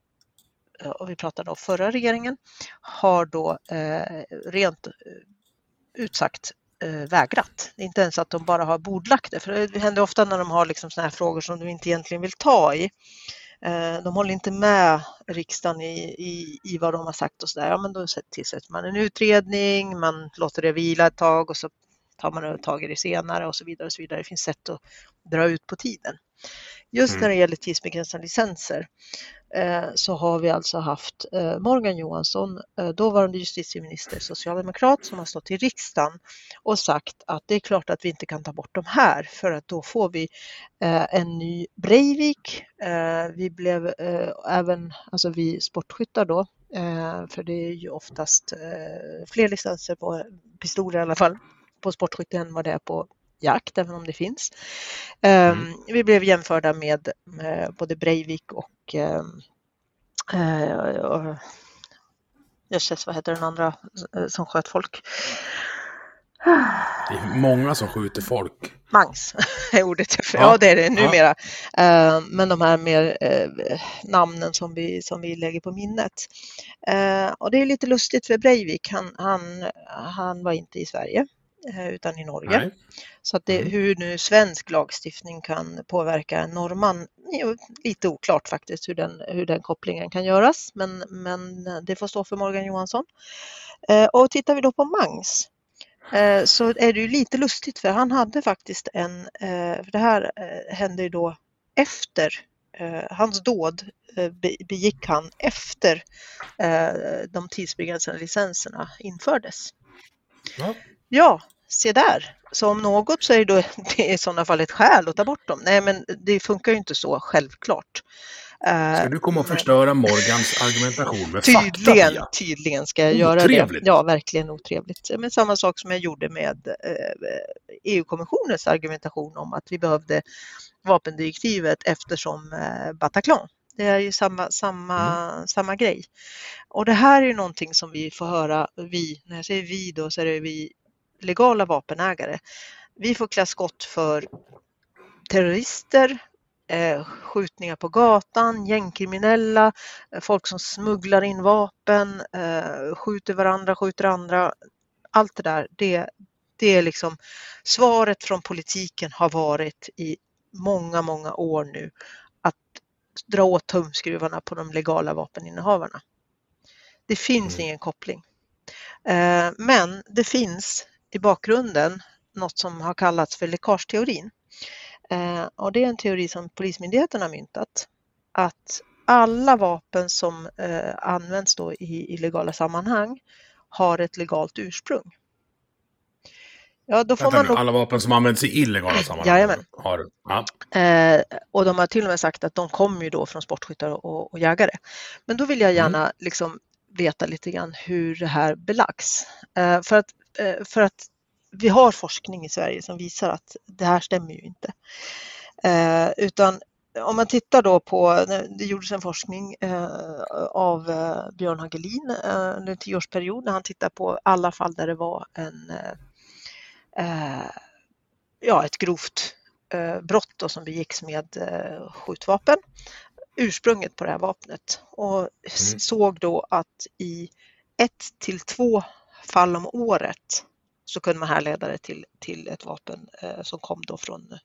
och vi pratar då förra regeringen, har då rent ut sagt vägrat. Det är inte ens att de bara har bordlagt det, för det händer ofta när de har liksom såna här frågor som de inte egentligen vill ta i. Eh, De håller inte med riksdagen i, i, i vad de har sagt och så där. Ja, men då tillsätter man en utredning, man låter det vila ett tag och så tar man tag i det senare och så vidare. Och så vidare. Det finns sätt att dra ut på tiden. Just när det gäller tidsbegränsade licenser Eh, så har vi alltså haft eh, Morgan Johansson, eh, dåvarande justitieminister, socialdemokrat, som har stått i riksdagen och sagt att det är klart att vi inte kan ta bort de här för att då får vi en ny Breivik. Vi blev även, alltså vi sportskyttar då, för det är ju oftast fler licenser på pistoler i alla fall, på sportskytte än vad det är på jakt, även om det finns. Um, Mm. Vi blev jämförda med, med både Breivik och um, uh, Jösses, vad heter den andra eh, som sköt folk? Det är många som skjuter folk. Mangs <laughs> är ordet. Ja, Ja. det är det numera. Eh, Men de här mer eh, namnen som vi, som vi lägger på minnet. Eh, Och det är lite lustigt för Breivik, han, han, han var inte i Sverige eh, utan i Norge. Nej. Så att det, Mm. hur nu svensk lagstiftning kan påverka norrman, är lite oklart faktiskt hur den, hur den kopplingen kan göras. Men, men det får stå för Morgan Johansson. Eh, Och tittar vi då på Mangs eh, så är det ju lite lustigt för han hade faktiskt en, eh, för det här eh, hände ju då efter eh, hans dåd eh, be- begick han efter eh, de tidsbegränsade licenserna infördes. Ja. Ja, se där. Så om något så är det, då, det <laughs> är i sådana fall ett skäl att ta bort dem. Nej, men det funkar ju inte så självklart. Eh, Ska du komma och förstöra Morgans argumentation med Tydligen, fakta? tydligen ska jag göra det. Otrevligt. Ja, verkligen otrevligt. Men samma sak som jag gjorde med eh, EU-kommissionens argumentation om att vi behövde vapendirektivet eftersom eh, Bataclan. Det är ju samma, samma, samma grej. Och det här är ju någonting som vi får höra, vi, när jag säger vi då så är det vi legala vapenägare. Vi får klä skott för terrorister, eh, skjutningar på gatan, gängkriminella, eh, folk som smugglar in vapen, eh, skjuter varandra, skjuter andra. Allt det där, det, det är liksom svaret från politiken har varit i många, många år nu att dra åt tumskruvarna på de legala vapeninnehavarna. Det finns ingen koppling. Men det finns i bakgrunden något som har kallats för läckageteorin. Eh, Och det är en teori som Polismyndigheten har myntat. Att alla vapen som eh, används då i illegala sammanhang har ett legalt ursprung. Ja, då får Vänta man nog alla vapen som används i illegala <clears throat> sammanhang Jajamän. har... Ja. Eh, och de har till och med sagt att de kommer ju då från sportskyttar och, och jägare. Men då vill jag gärna liksom veta lite grann hur det här belagts. Eh, för, att, för att vi har forskning i Sverige som visar att det här stämmer ju inte. Eh, utan om man tittar då på, det gjordes en forskning eh, av eh, Björn Hagelin eh, under en tioårsperiod när han tittar på alla fall där det var en eh, eh, ja, ett grovt eh, brott då, som begicks med eh, skjutvapen. Ursprunget på det här vapnet och Mm. såg då att i ett till två fall om året så kunde man härleda det till, till ett vapen eh, som kom då från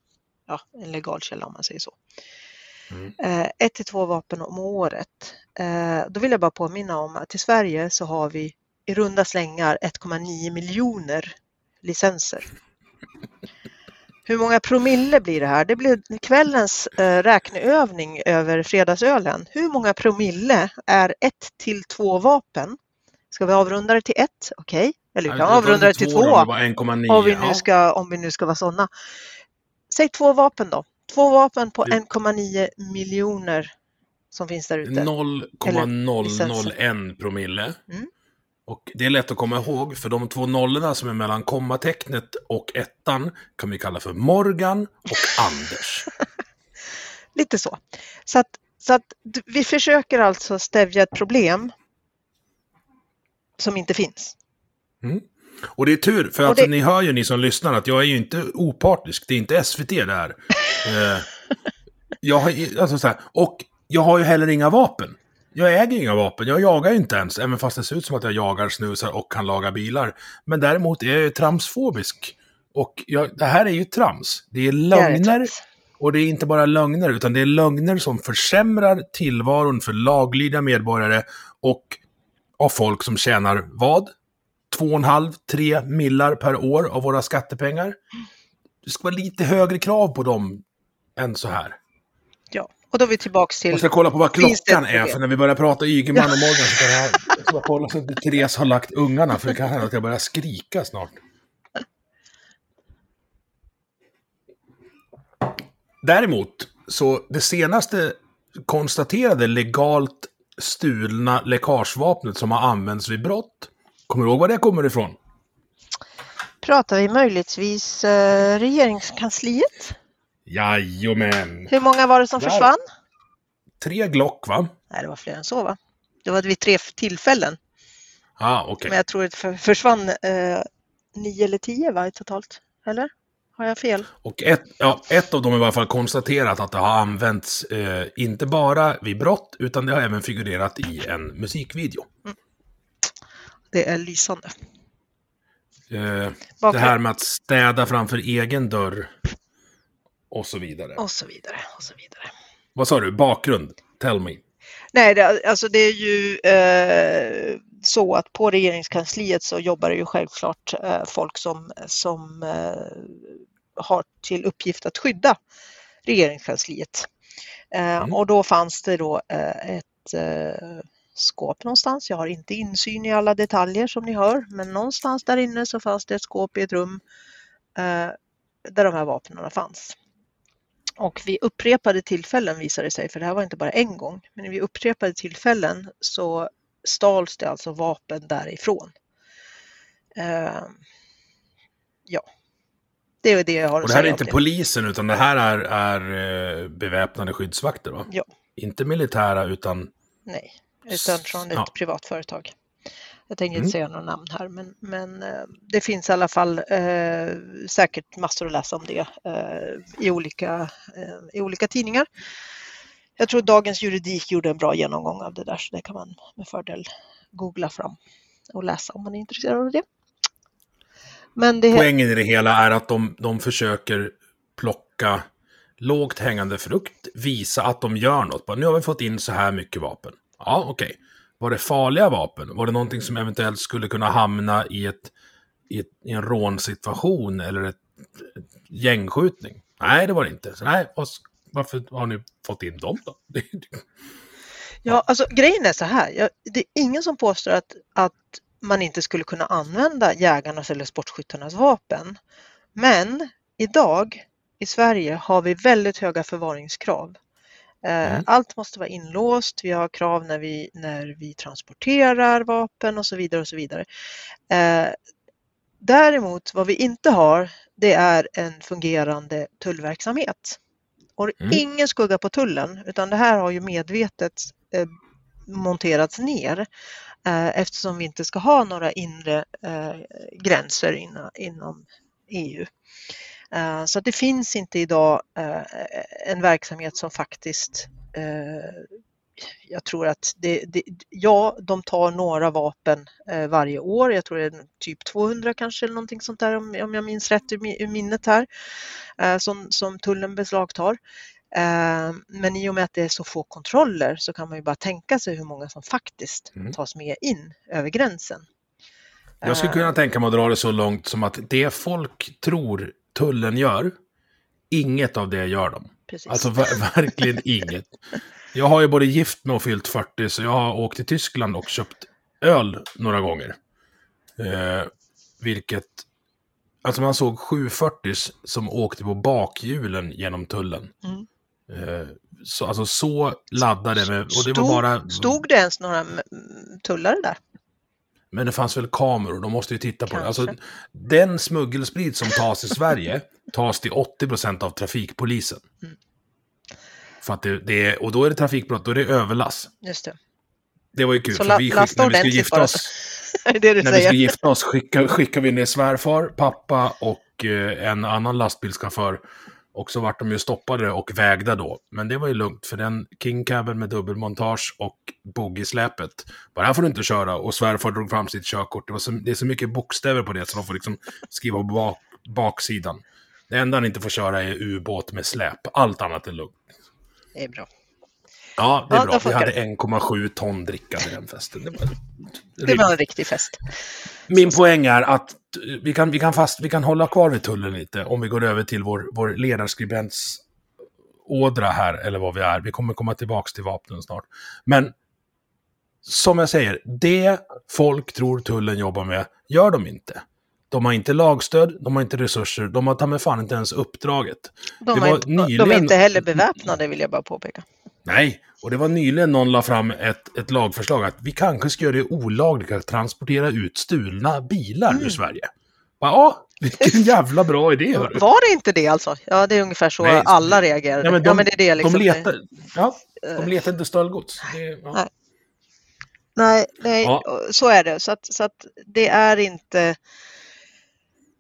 ja, en legal källa om man säger så. Mm. Eh, ett till två vapen om året. Eh, då vill jag bara påminna om att i Sverige så har vi i runda slängar 1,9 miljoner licenser. Hur många promille blir det här? Det blir kvällens eh, räkneövning över fredagsölen. Hur många promille är ett till två vapen? Ska vi avrunda det till ett? Okej, eller vi kan avrunda det till två. 1,9. Om vi, nu ska, om vi nu ska vara sådana. Säg två vapen då. Två vapen på Det- 1,9 miljoner som finns där ute. 0,001 promille. Mm. Och det är lätt att komma ihåg, för de två nollorna som är mellan kommatecknet och ettan kan vi kalla för Morgan och <laughs> Anders. Lite så. Så att, så att vi försöker alltså stävja ett problem som inte finns. Och det är tur, för alltså, det- ni hör ju ni som lyssnar att jag är ju inte opartisk. Det är inte SVT det här. <laughs> eh, jag har, alltså, så här, och jag har ju heller inga vapen. Jag äger inga vapen, jag jagar ju inte ens, även fast det ser ut som att jag jagar snusar och kan laga bilar. Men däremot är jag ju tramsfobisk. Och jag, det här är ju trams. Det är Det lögner, trams. och det är inte bara lögner, utan det är lögner som försämrar tillvaron för laglydiga medborgare och av folk som tjänar vad? 2,5-3 millar per år av våra skattepengar. Det ska vara lite högre krav på dem än så här. Ja. Och då är vi tillbaks till... Jag ska kolla på vad klockan är, för när vi börjar prata Ygeman och Morgan så kan jag, jag ska kolla så att Therese har lagt ungarna, för det kan hända att jag börjar skrika snart. Däremot, så det senaste konstaterade legalt stulna läckagevapnet som har använts vid brott, kommer du ihåg var det kommer ifrån? Pratar vi möjligtvis eh, regeringskansliet? Jajamän. Hur många var det som Där. försvann? Tre Glock, va? Nej, det var fler än så va? Det var vid tre tillfällen. Ja, okej. Men jag tror att det för- försvann eh, nio eller tio va, totalt. Eller? Har jag fel? Och ett, ja, ett av dem är i alla fall konstaterat att det har använts eh, inte bara vid brott, utan det har även figurerat i en musikvideo. Det är lysande. Eh, det här med att städa framför egen dörr och så vidare. Och så vidare. Och så vidare. Vad sa du? Bakgrund? Tell me. Nej, det, alltså det är ju eh, så att på regeringskansliet så jobbar det ju självklart eh, folk som, som eh, har till uppgift att skydda regeringskansliet. Eh, Mm. Och då fanns det då ett skåp någonstans. Jag har inte insyn i alla detaljer som ni hör, men någonstans där inne så fanns det ett skåp i ett rum där de här vapnen fanns. Och vid upprepade tillfällen visade det sig, för det här var inte bara en gång, men vid upprepade tillfällen så stals det alltså vapen därifrån. Eh, ja, det är det jag har Och att det här är säga inte polisen, utan det här är, är eh, beväpnade skyddsvakter, va? Ja. Inte militära, utan... Nej, utan från ett Ja. privat företag. Jag tänker Mm. inte säga några namn här, men, men eh, det finns i alla fall eh, säkert massor att läsa om det eh, i, olika, eh, i olika tidningar. Jag tror Dagens Juridik gjorde en bra genomgång av det där, så det kan man med fördel googla fram och läsa om man är intresserad av det. Men det, Poängen i det hela är att de, de försöker plocka lågt hängande frukt, visa att de gör något. Bara, nu har vi fått in så här mycket vapen. Ja, okej. Var det farliga vapen? Var det någonting som eventuellt skulle kunna hamna i, ett, i, ett, i en rånsituation eller ett, ett gängskjutning? Nej, det var det inte. Så, nej, varför har ni fått in dem då? <laughs> Ja, alltså grejen är så här. Jag, det är ingen som påstår att, att man inte skulle kunna använda jägarnas eller sportskyttarnas vapen. Men idag i Sverige har vi väldigt höga förvaringskrav. Eh, Mm. Allt måste vara inlåst. Vi har krav när vi, när vi transporterar vapen och så vidare och så vidare. Eh, Däremot vad vi inte har, det är en fungerande tullverksamhet. Och Mm. ingen skugga på tullen, utan det här har ju medvetet eh, monterats ner eh, eftersom vi inte ska ha några inre eh, gränser inna, inom EU. Eh, så det finns inte idag eh, en verksamhet som faktiskt eh, jag tror att det, det, ja, de tar några vapen eh, varje år. Jag tror det är typ 200 kanske eller någonting sånt där om, om jag minns rätt ur, ur minnet här eh, som, som tullen beslagtar. Eh, men i och med att det är så få kontroller så kan man ju bara tänka sig hur många som faktiskt Mm. tas med in över gränsen. Jag skulle kunna tänka mig att dra det så långt som att det folk tror tullen gör, inget av det gör de. Precis. Alltså ver- <laughs> verkligen inget. Jag har ju både gift mig och fyllt 40, så jag har åkt till Tyskland och köpt öl några gånger. Eh, vilket... Alltså man såg 740 som åkte på bakhjulen genom tullen. Mm. Eh, så, alltså så laddade med... Och det var stod, bara... stod det ens några tullare där? Men det fanns väl kameror, de måste ju titta på det. Kanske. Alltså, den smuggelsprit som tas i Sverige tas till 80% av trafikpolisen. Mm. För att det, det är, och då är det trafikbrott, då är det överlass. Just det. Det var ju kul, Så för vi skick, lasta när vi skulle gifta oss, <laughs> det det när vi skulle gifta oss skickade, skickade vi ner svärfar, pappa och eh, en annan lastbilschaufför. Och så vart de ju stoppade och vägda då. Men det var ju lugnt, för den King Cabin med dubbelmontage och boogie-släpet. Bara här får du inte köra. Och svärfar drog fram sitt körkort. Det, var så, det är så mycket bokstäver på det så de får liksom skriva på bak, baksidan. Det enda han inte får köra är ubåt med släp. Allt annat är lugnt. Det är bra. Ja, det är Ja, bra. Vi hade det. 1,7 ton dricka vid den festen. Det var, Det var en riktig fest. Min poäng är att vi kan, vi, kan fast, vi kan hålla kvar vid tullen lite om vi går över till vår, vår ledarskribents ådra här, eller vad vi är. Vi kommer komma tillbaka till vapnen snart. Men som jag säger, det folk tror tullen jobbar med, gör de inte. De har inte lagstöd, de har inte resurser, de har ta mig fan inte ens uppdraget. De, var inte, de är nyligen- inte heller beväpnade vill jag bara påpeka. Nej, och det var nyligen någon la fram ett, ett lagförslag att vi kanske ska göra det olagligt att transportera ut stulna bilar ur Sverige. Bara, ja, Vilken <laughs> jävla bra idé! Hörru. Var det inte det alltså? Ja, det är ungefär så Nej, alla reagerar. Ja, men de, ja, men det är det liksom. de, letar, ja, de letar inte stöldgods. Ja. Nej. Nej, nej Ja. så är det. Så att, så att det är inte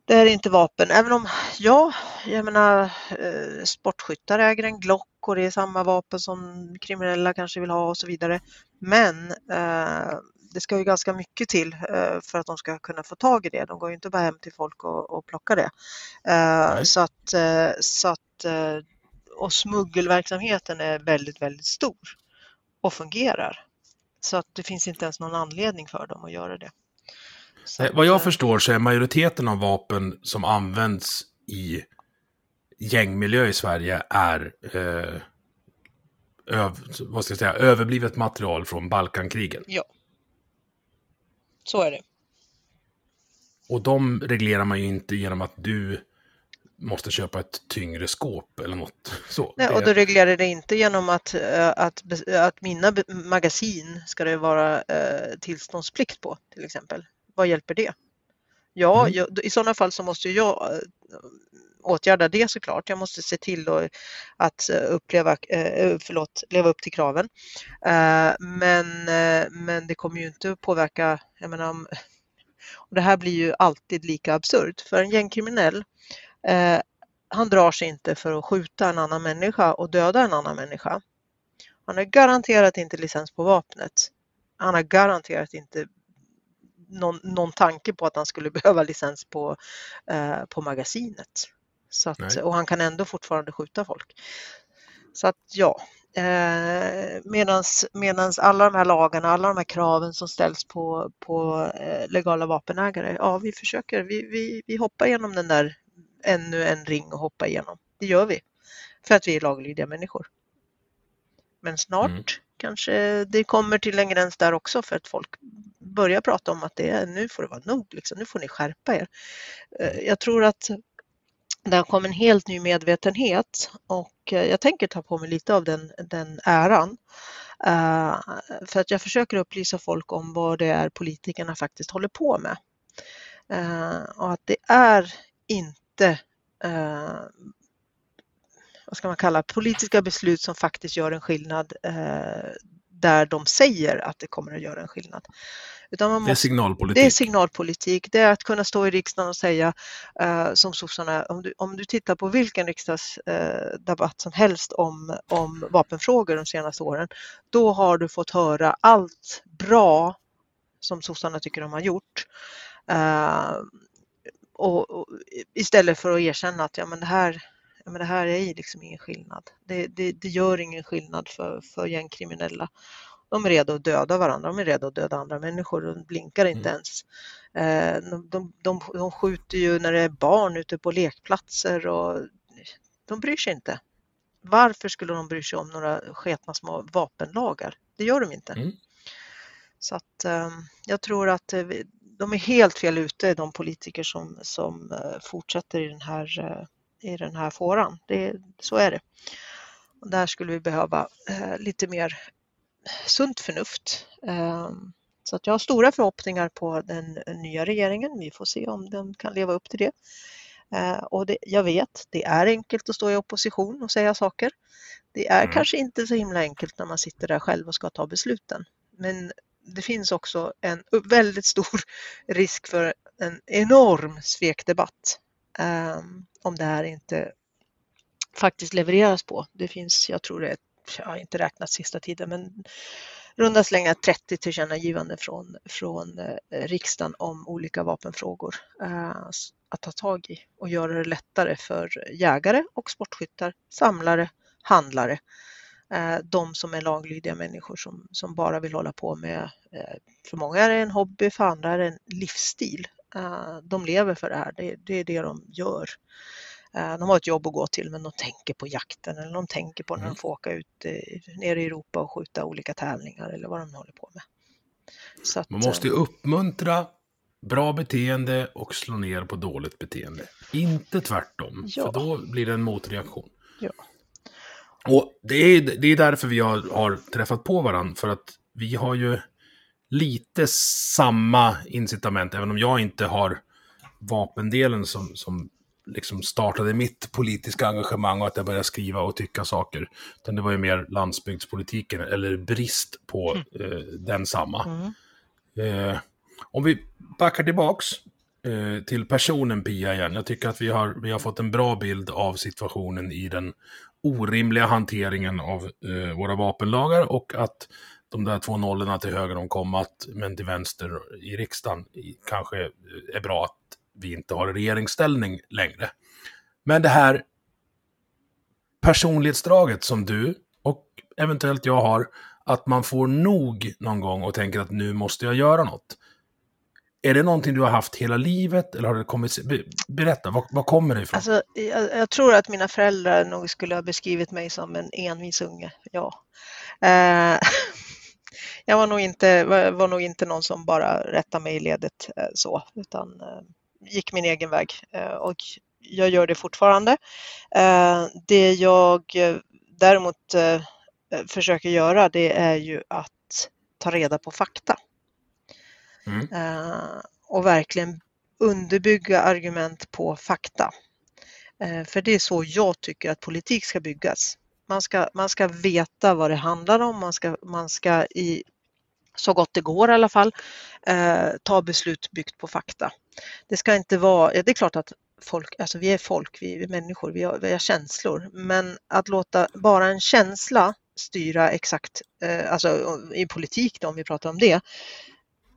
det är inte vapen. Även om, ja, jag menar eh, sportskyttar äger en Glock och det är samma vapen som kriminella kanske vill ha och så vidare. Men eh, det ska ju ganska mycket till eh, för att de ska kunna få tag i det. De går ju inte bara hem till folk och, och plockar det. Eh, så att, eh, så att eh, och smuggelverksamheten är väldigt, väldigt stor och fungerar. Så att det finns inte ens någon anledning för dem att göra det. Så att, Vad jag eh, förstår så är majoriteten av vapen som används i gängmiljö i Sverige är eh, öv, vad ska jag säga, överblivet material från Balkankrigen. Ja. Så är det. Och de reglerar man ju inte genom att du måste köpa ett tyngre skåp eller något så. Nej, och då reglerar det inte genom att, eh, att, att mina magasin ska det vara eh, tillståndsplikt på till exempel. Vad hjälper det? Ja, Mm. jag, i sådana fall så måste jag eh, åtgärda det såklart. Jag måste se till då att eh, uppleva, eh, eh, förlåt, leva upp till kraven. Men, men det kommer ju inte att påverka, jag menar, och det här blir ju alltid lika absurt. För en gängkriminell, han drar sig inte för att skjuta en annan människa och döda en annan människa. Han har garanterat inte licens på vapnet. Han har garanterat inte någon, någon tanke på att han skulle <laughs> behöva licens på, eh, på magasinet. Så att, och han kan ändå fortfarande skjuta folk. Så att ja, eh, medans, medans alla de här lagarna, alla de här kraven som ställs på, på eh, legala vapenägare, ja vi försöker, vi, vi, vi hoppar igenom den där ännu en ring och hoppa igenom. Det gör vi. För att vi är laglydiga människor. Men snart Mm. kanske det kommer till en gräns där också för att folk börjar prata om att det är, nu får det vara nog, liksom. nu får ni skärpa er. Eh, Jag tror att det kom en helt ny medvetenhet och eh, jag tänker ta på mig lite av den, den äran. Eh, för att jag försöker upplysa folk om vad det är politikerna faktiskt håller på med. Eh, och att det är inte vad ska man kalla politiska beslut som faktiskt gör en skillnad där de säger att det kommer att göra en skillnad. Utan man det är måste, signalpolitik. det är signalpolitik. Det är att kunna stå i riksdagen och säga eh, som sossarna, om du, om du tittar på vilken riksdagsdebatt eh, debatt som helst om, om vapenfrågor de senaste åren, då har du fått höra allt bra som sossarna tycker de har gjort. Eh, och, och, istället för att erkänna att ja, men det, här, men det här är ju liksom ingen skillnad. Det, det, det gör ingen skillnad för, för gängkriminella. De är redo att döda varandra, de är redo att döda andra människor de blinkar inte ens. Eh, de, de, de, de skjuter ju när det är barn ute på lekplatser och de bryr sig inte. Varför skulle de bry sig om några sketna små vapenlagar? Det gör de inte. Mm. Så att eh, jag tror att eh, de är helt fel ute, de politiker som, som eh, fortsätter i den här, i den här fåran. Det, så är det. Och där skulle vi behöva eh, lite mer sunt förnuft. Eh, så att jag har stora förhoppningar på den nya regeringen. Vi får se om den kan leva upp till det. Eh, och det, jag vet, det är enkelt att stå i opposition och säga saker. Det är Mm. kanske inte så himla enkelt när man sitter där själv och ska ta besluten. Men det finns också en väldigt stor <laughs> risk för en enorm svekdebatt eh, Ehm, om det här inte faktiskt levereras på. Det finns, jag tror det är, jag har inte räknat sista tiden, men runda slängar 30 tillkännagivanden från, från eh, riksdagen om olika vapenfrågor eh, att ta tag i och göra det lättare för jägare och sportskyttar, samlare, handlare, eh, de som är laglydiga människor som, som bara vill hålla på med, för många är det en hobby, för andra är det en livsstil. Eh, de lever för det här, det, är det de gör. Eh, De har ett jobb att gå till men de tänker på jakten eller de tänker på när de får åka ut eh, ner i Europa och skjuta olika tävlingar eller vad de håller på med. Att, Man måste ju eh, uppmuntra bra beteende och slå ner på dåligt beteende. Inte tvärtom, Ja. för då blir det en motreaktion. Ja. Och det är, det är därför vi har, har träffat på varandra, för att vi har ju lite samma incitament, även om jag inte har vapendelen som, som liksom startade mitt politiska engagemang och att jag började skriva och tycka saker. Utan det var ju mer landsbygdspolitiken, eller brist på mm. eh, densamma. Mm. Eh, om vi backar tillbaks eh, till personen Pia igen. Jag tycker att vi har, vi har fått en bra bild av situationen i den orimliga hanteringen av eh, våra vapenlagar och att de där två nollorna till höger om kommat, men till vänster i riksdagen, kanske är bra att vi inte har regeringsställning längre. Men det här personlighetsdraget som du och eventuellt jag har, att man får nog någon gång och tänker att nu måste jag göra något. Är det någonting du har haft hela livet eller har det kommit... Berätta, var, var kommer det ifrån? Alltså, jag, jag, tror att mina föräldrar nog skulle ha beskrivit mig som en envis unge, ja. Eh, <laughs> jag var nog, inte, var, nog inte någon som bara rättade mig i ledet eh, så, utan eh, gick min egen väg eh, och jag gör det fortfarande. Det jag däremot försöker göra det är ju att ta reda på fakta. Mm. Och verkligen underbygga argument på fakta. För det är så jag tycker att politik ska byggas. Man ska, man ska veta vad det handlar om, man ska, man ska i så gott det går i alla fall, eh, ta beslut byggt på fakta. Det ska inte vara, det är klart att folk, alltså vi är folk, vi är människor, vi har, vi har känslor, men att låta bara en känsla styra exakt, eh, alltså i politik då, om vi pratar om det,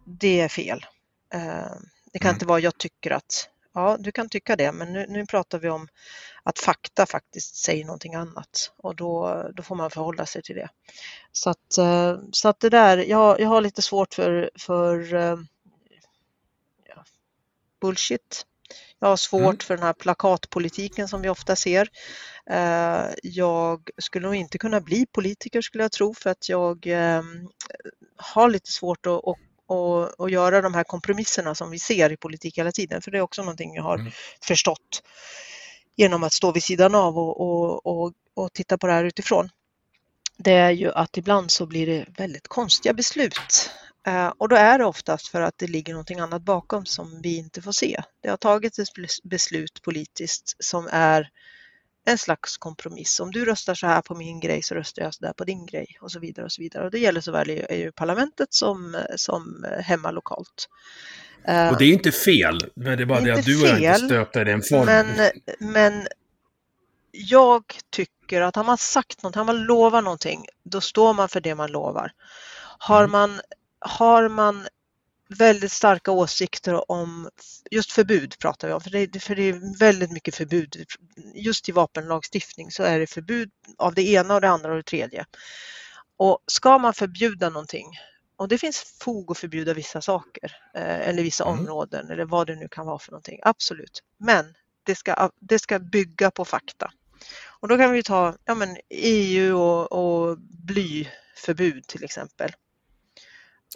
det är fel. Eh, det kan mm. inte vara jag tycker att Ja, du kan tycka det, men nu, nu pratar vi om att fakta faktiskt säger någonting annat och då, då får man förhålla sig till det. Så att, eh, så att det där, jag, jag har lite svårt för, för eh, ja, bullshit. Jag har svårt mm. för den här plakatpolitiken som vi ofta ser. Eh, jag skulle nog inte kunna bli politiker skulle jag tro för att jag har lite svårt att, att och, och göra de här kompromisserna som vi ser i politik hela tiden. För det är också någonting jag har mm. förstått genom att stå vid sidan av och, och, och, och titta på det här utifrån. Det är ju att ibland så blir det väldigt konstiga beslut. Uh, och då är det oftast för att det ligger någonting annat bakom som vi inte får se. Det har tagits ett beslut politiskt som är en slags kompromiss. Om du röstar så här på min grej så röstar jag så där på din grej och så vidare och så vidare. Och det gäller såväl i EU-parlamentet som, som hemma lokalt. Och det är inte fel, men det är bara det, att du har inte stöpt i den formen. Men, men jag tycker att har man sagt något, har man lovat någonting, då står man för det man lovar. Har mm. man, har man väldigt starka åsikter om just förbud pratar vi om, för det, för det är väldigt mycket förbud. Just i vapenlagstiftning så är det förbud av det ena och det andra och det tredje. Och ska man förbjuda någonting, och det finns fog att förbjuda vissa saker eh, eller vissa mm. områden eller vad det nu kan vara för någonting, absolut. Men det ska, det ska bygga på fakta. Och då kan vi ta ja, men EU och, och blyförbud till exempel.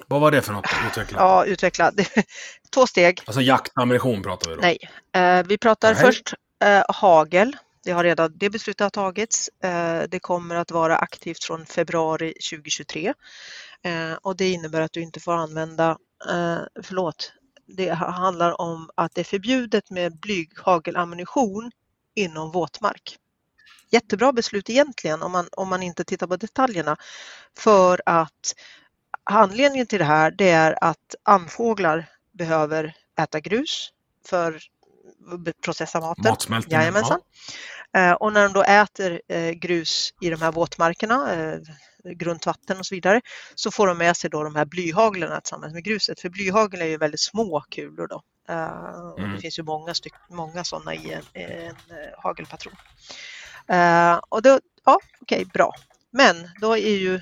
Vad var det för något? Utveckla. Ja, utveckla. <laughs> Två steg. Alltså jaktammunition pratar vi då? Nej, eh, vi pratar Nej. först eh, hagel. Det har redan det beslutet har tagits. Eh, det kommer att vara aktivt från februari 2023 eh, och det innebär att du inte får använda, eh, förlåt, det handlar om att det är förbjudet med blyghagelammunition inom våtmark. Jättebra beslut egentligen om man, om man inte tittar på detaljerna för att anledningen till det här det är att andfåglar behöver äta grus för att processa maten. Matsmältningen. Jajamensan. Ja. Eh, och när de då äter eh, grus i de här våtmarkerna, eh, grunt vatten och så vidare, så får de med sig då de här blyhaglarna tillsammans med gruset. För blyhagel är ju väldigt små kulor då. Mm. Det finns ju många, styck, många sådana i en, en hagelpatron. Och då, ja, okej, okay, bra. Men då är ju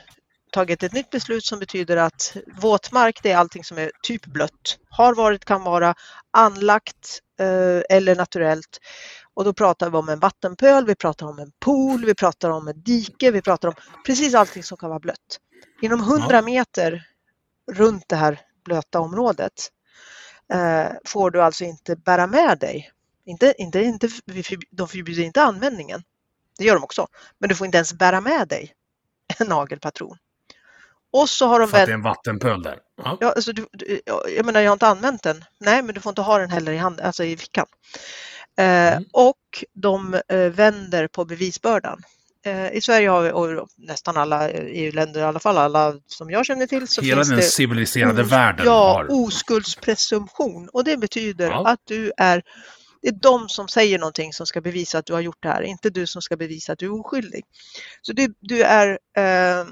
tagit ett nytt beslut som betyder att våtmark det är allting som är typ blött, har varit, kan vara, anlagt eh, eller naturellt. Och då pratar vi om en vattenpöl, vi pratar om en pool, vi pratar om ett dike, vi pratar om precis allting som kan vara blött. Inom 100 meter runt det här blöta området eh, får du alltså inte bära med dig, inte, inte, inte, de förbjuder inte användningen, det gör de också, men du får inte ens bära med dig en nagelpatron. Och så har de För att det är en vattenpöl där. Ja. Ja, alltså du, du, jag menar, jag har inte använt den. Nej, men du får inte ha den heller i, hand, alltså i fickan. Eh, Mm. Och de eh, vänder på bevisbördan. Eh, I Sverige har vi, och nästan alla EU-länder, i alla fall alla som jag känner till, så Hela finns den det civiliserade världen ja, har... oskuldspresumtion och det betyder Ja. att du är, det är de som säger någonting som ska bevisa att du har gjort det här, inte du som ska bevisa att du är oskyldig. Så du, du är eh,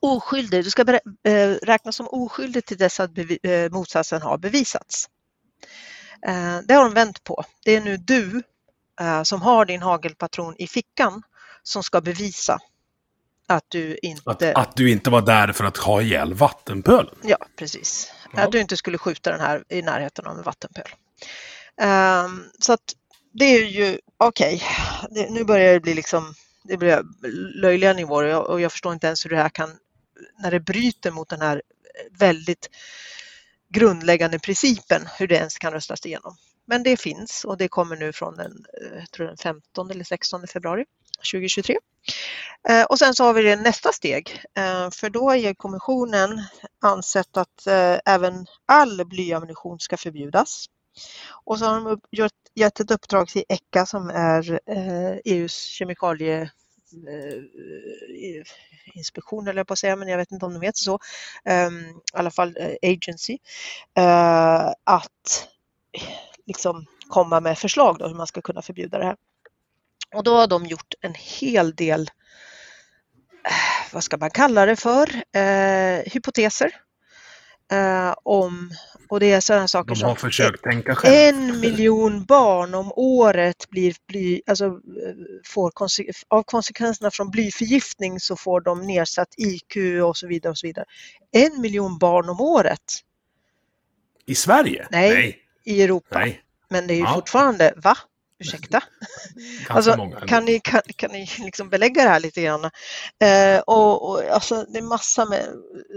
oskyldig, du ska eh, räknas som oskyldig till dess att eh, motsatsen har bevisats. Eh, det har de vänt på. Det är nu du som har din hagelpatron i fickan som ska bevisa att du Att, inte att du inte var där för att ha ihjäl vattenpölen. Ja, precis. Ja. Att du inte skulle skjuta den här i närheten av en vattenpöl. Ehm, så att det är ju okej. Det- Nu börjar det bli liksom det blir löjliga nivåer och jag förstår inte ens hur det här kan, när det bryter mot den här eh, väldigt grundläggande principen, hur det ens kan röstas igenom. Men det finns och det kommer nu från den, eh, tror den 15 eller 16 februari 2023. Eh, och sen så har vi det nästa steg, för då har EU-kommissionen ansett att även all blyammunition ska förbjudas. Och så har de gett ett uppdrag till ECHA som är EUs kemikalie Eh, inspektion eller jag på att säga, men jag vet inte om de heter så. Ehm, I alla fall eh, agency. eh, Att liksom komma med förslag då hur man ska kunna förbjuda det här. Och då har de gjort en hel del, eh, vad ska man kalla det för, eh, hypoteser. Eh, om, och det är sådana saker De som har försökt tänka själv. en miljon barn om året blir bly, alltså, eh, får konse- av konsekvenserna från blyförgiftning så får de nedsatt IQ och så vidare. och så vidare. En miljon barn om året I Sverige? Nej. Nej. i Europa. Nej. Men det är ju Ja. fortfarande, va? Ursäkta? Alltså, många. kan ni, kan, kan ni liksom belägga det här lite grann? Eh, och, och, alltså, det är massa med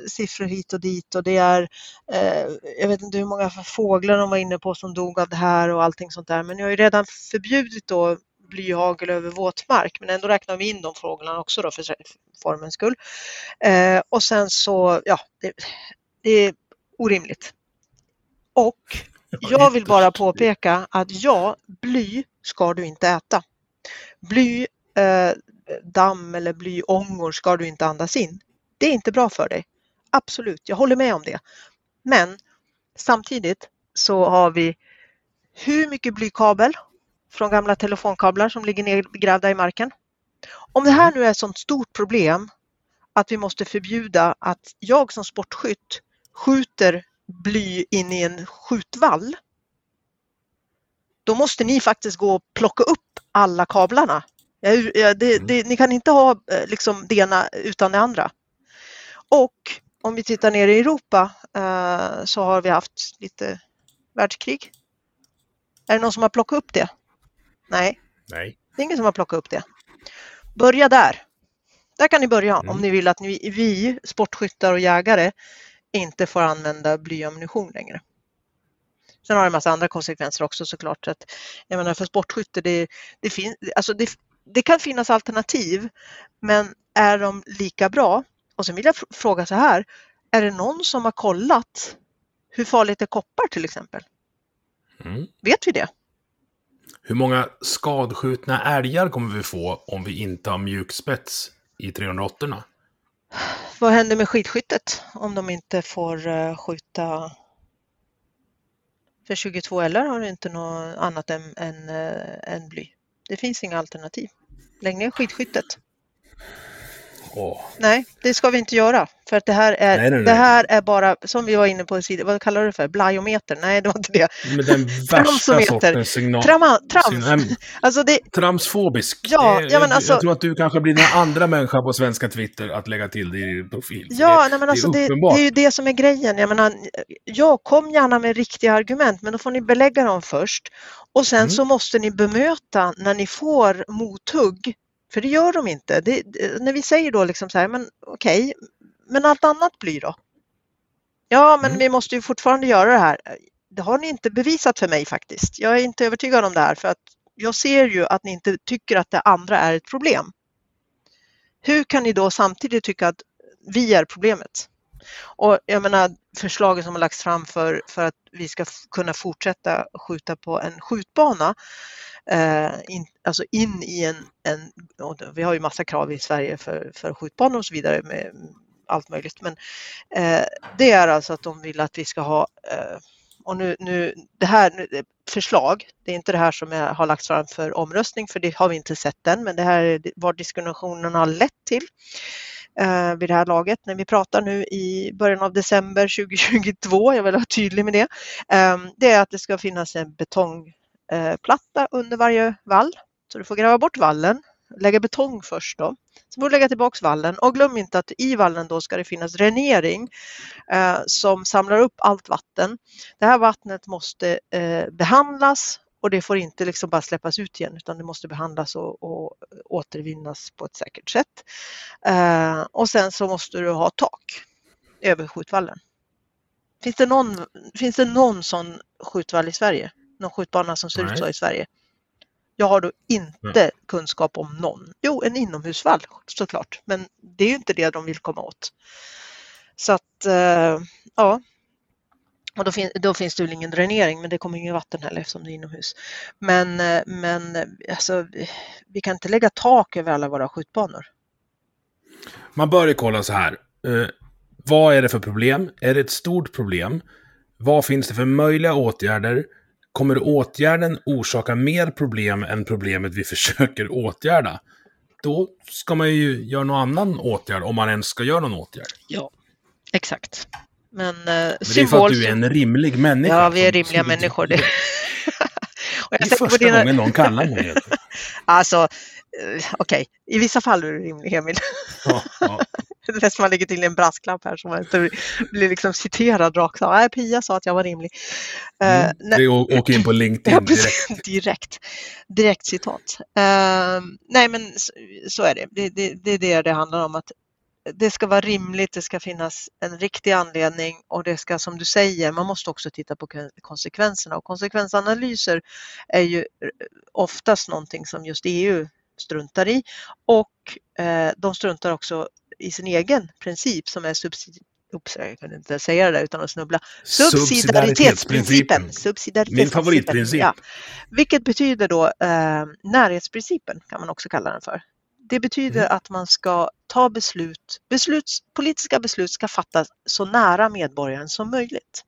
siffror hit och dit och det är, eh, jag vet inte hur många fåglar de var inne på som dog av det här och allting sånt där. Men jag har ju redan förbjudit då blyhagel över våtmark, men ändå räknar vi in de fåglarna också då för formens skull. Eh, och sen så, ja, det, det är orimligt. Och jag vill bara påpeka att ja, bly ska du inte äta. Bly, eh, damm eller blyångor ska du inte andas in. Det är inte bra för dig. Absolut, jag håller med om det. Men samtidigt så har vi hur mycket blykabel från gamla telefonkablar som ligger nedgrävda i marken. Om det här nu är ett sådant stort problem att vi måste förbjuda att jag som sportskytt skjuter bly in i en skjutvall. Då måste ni faktiskt gå och plocka upp alla kablarna. Jag- Det, det, ni kan inte ha eh, liksom det ena utan det andra. Och om vi tittar ner i Europa eh, så har vi haft lite världskrig. Är det någon som har plockat upp det? Nej, Nej. det är ingen som har plockat upp det. Börja där. Där kan ni börja Mm. om ni vill att ni, vi sportskyttar och jägare inte får använda blyammunition längre. Sen har det en massa andra konsekvenser också såklart. Att, jag menar för sportskytte, det, det, fin, alltså det, det kan finnas alternativ, men är de lika bra? Och sen vill jag fr- fråga så här, är det någon som har kollat hur farligt är koppar till exempel? Mm. Vet vi det? Hur många skadskjutna älgar kommer vi få om vi inte har mjukspets i 308 vad händer med skidskyttet om de inte får eh, skjuta? För 22 LR har du inte något annat än, än, eh, än bly. Det finns inga alternativ. Lägg ner skidskyttet. Åh, Nej, det ska vi inte göra. För att det här är, Nej, nej, nej. Det här är bara, som vi var inne på, vad kallar du det för? Blyometer? Nej, det var inte det. Men den värsta sortens signal... Trama, trams. signal- Alltså det, Tramsfobisk. Ja, Det- ja, men alltså- Jag tror att du kanske blir den andra människan på svenska Twitter att lägga till det i din profil. Ja, det, nej, men alltså det är det är ju det som är grejen. Jag menar, jag kom gärna med riktiga argument, men då får ni belägga dem först. Och sen Mm. så måste ni bemöta när ni får mothugg. För det gör de inte. Det, det, när vi säger då liksom så här, men okej, men allt annat blir då? Ja, men Mm. vi måste ju fortfarande göra det här. Det har ni inte bevisat för mig faktiskt. Jag är inte övertygad om det här för att jag ser ju att ni inte tycker att det andra är ett problem. Hur kan ni då samtidigt tycka att vi är problemet. Och jag menar förslaget som har lagts fram för, för att vi ska kunna fortsätta skjuta på en skjutbana, eh, in, alltså in i en, en vi har ju massa krav i Sverige för, för skjutbanor och så vidare med allt möjligt, men eh, det är alltså att de vill att vi ska ha eh, och nu, nu det här förslag, det är inte det här som jag har lagts fram för omröstning för det har vi inte sett än, men det här är vad diskussionen har lett till eh, vid det här laget när vi pratar nu i början av december 2022, jag vill vara tydlig med det, eh, det är att det ska finnas en betongplatta eh, under varje vall. Så du får gräva bort vallen, lägga betong först då. sen får du lägga tillbaks vallen och glöm inte att i vallen då ska det finnas dränering eh, som samlar upp allt vatten. Det här vattnet måste eh, behandlas och det får inte liksom bara släppas ut igen utan det måste behandlas och, och återvinnas på ett säkert sätt. Eh, och sen så måste du ha tak över skjutvallen. Finns det någon, finns det någon sån skjutvall i Sverige? Någon skjutbana som ser Nej. ut så i Sverige? Jag har då inte mm. kunskap om någon. Jo, en inomhusvall såklart, men det är ju inte det de vill komma åt. Så att, eh, ja, och då, fin då, finns det väl ingen dränering, men det kommer inget vatten heller eftersom det är inomhus. Men, eh, men eh, alltså, vi kan inte lägga tak över alla våra skjutbanor. Man bör ju kolla så här. Eh, vad är det för problem? Är det ett stort problem? Vad finns det för möjliga åtgärder? Kommer åtgärden orsaka mer problem än problemet vi <laughs> försöker åtgärda? Då ska man ju göra någon annan åtgärd, om man ens ska göra någon åtgärd. Ja, exakt. Men, eh, Men det är för att du är en rimlig människa. Ja, vi är rimliga människor. Det. <laughs> <laughs> och jag det är första dina... gången någon kallar mig det. <laughs> alltså, eh, okej, okay. i vissa fall är du rimlig, Emil. Ja, ja. Det är nästan man lägger till en brasklapp här som inte blir liksom citerad rakt av. Nej, Pia sa att jag var rimlig. Eh, mm, uh, det åker in på LinkedIn direkt. direkt. Direkt citat. Uh, nej, men så, så är det. Det, det. det är det det handlar om. att det ska vara rimligt, det ska finnas en riktig anledning och det ska som du säger, man måste också titta på konsekvenserna och konsekvensanalyser är ju oftast någonting som just EU struntar i och eh, de struntar också i sin egen princip som är subsidiaritet Oops, jag kunde inte säga det där utan att snubbla. Subsidiaritetsprincipen. Subsidiaritetsprincipen. Min favoritprincip. Ja. Vilket betyder då eh, närhetsprincipen kan man också kalla den för. Det betyder mm. att man ska ta beslut, beslut, politiska beslut ska fattas så nära medborgaren som möjligt.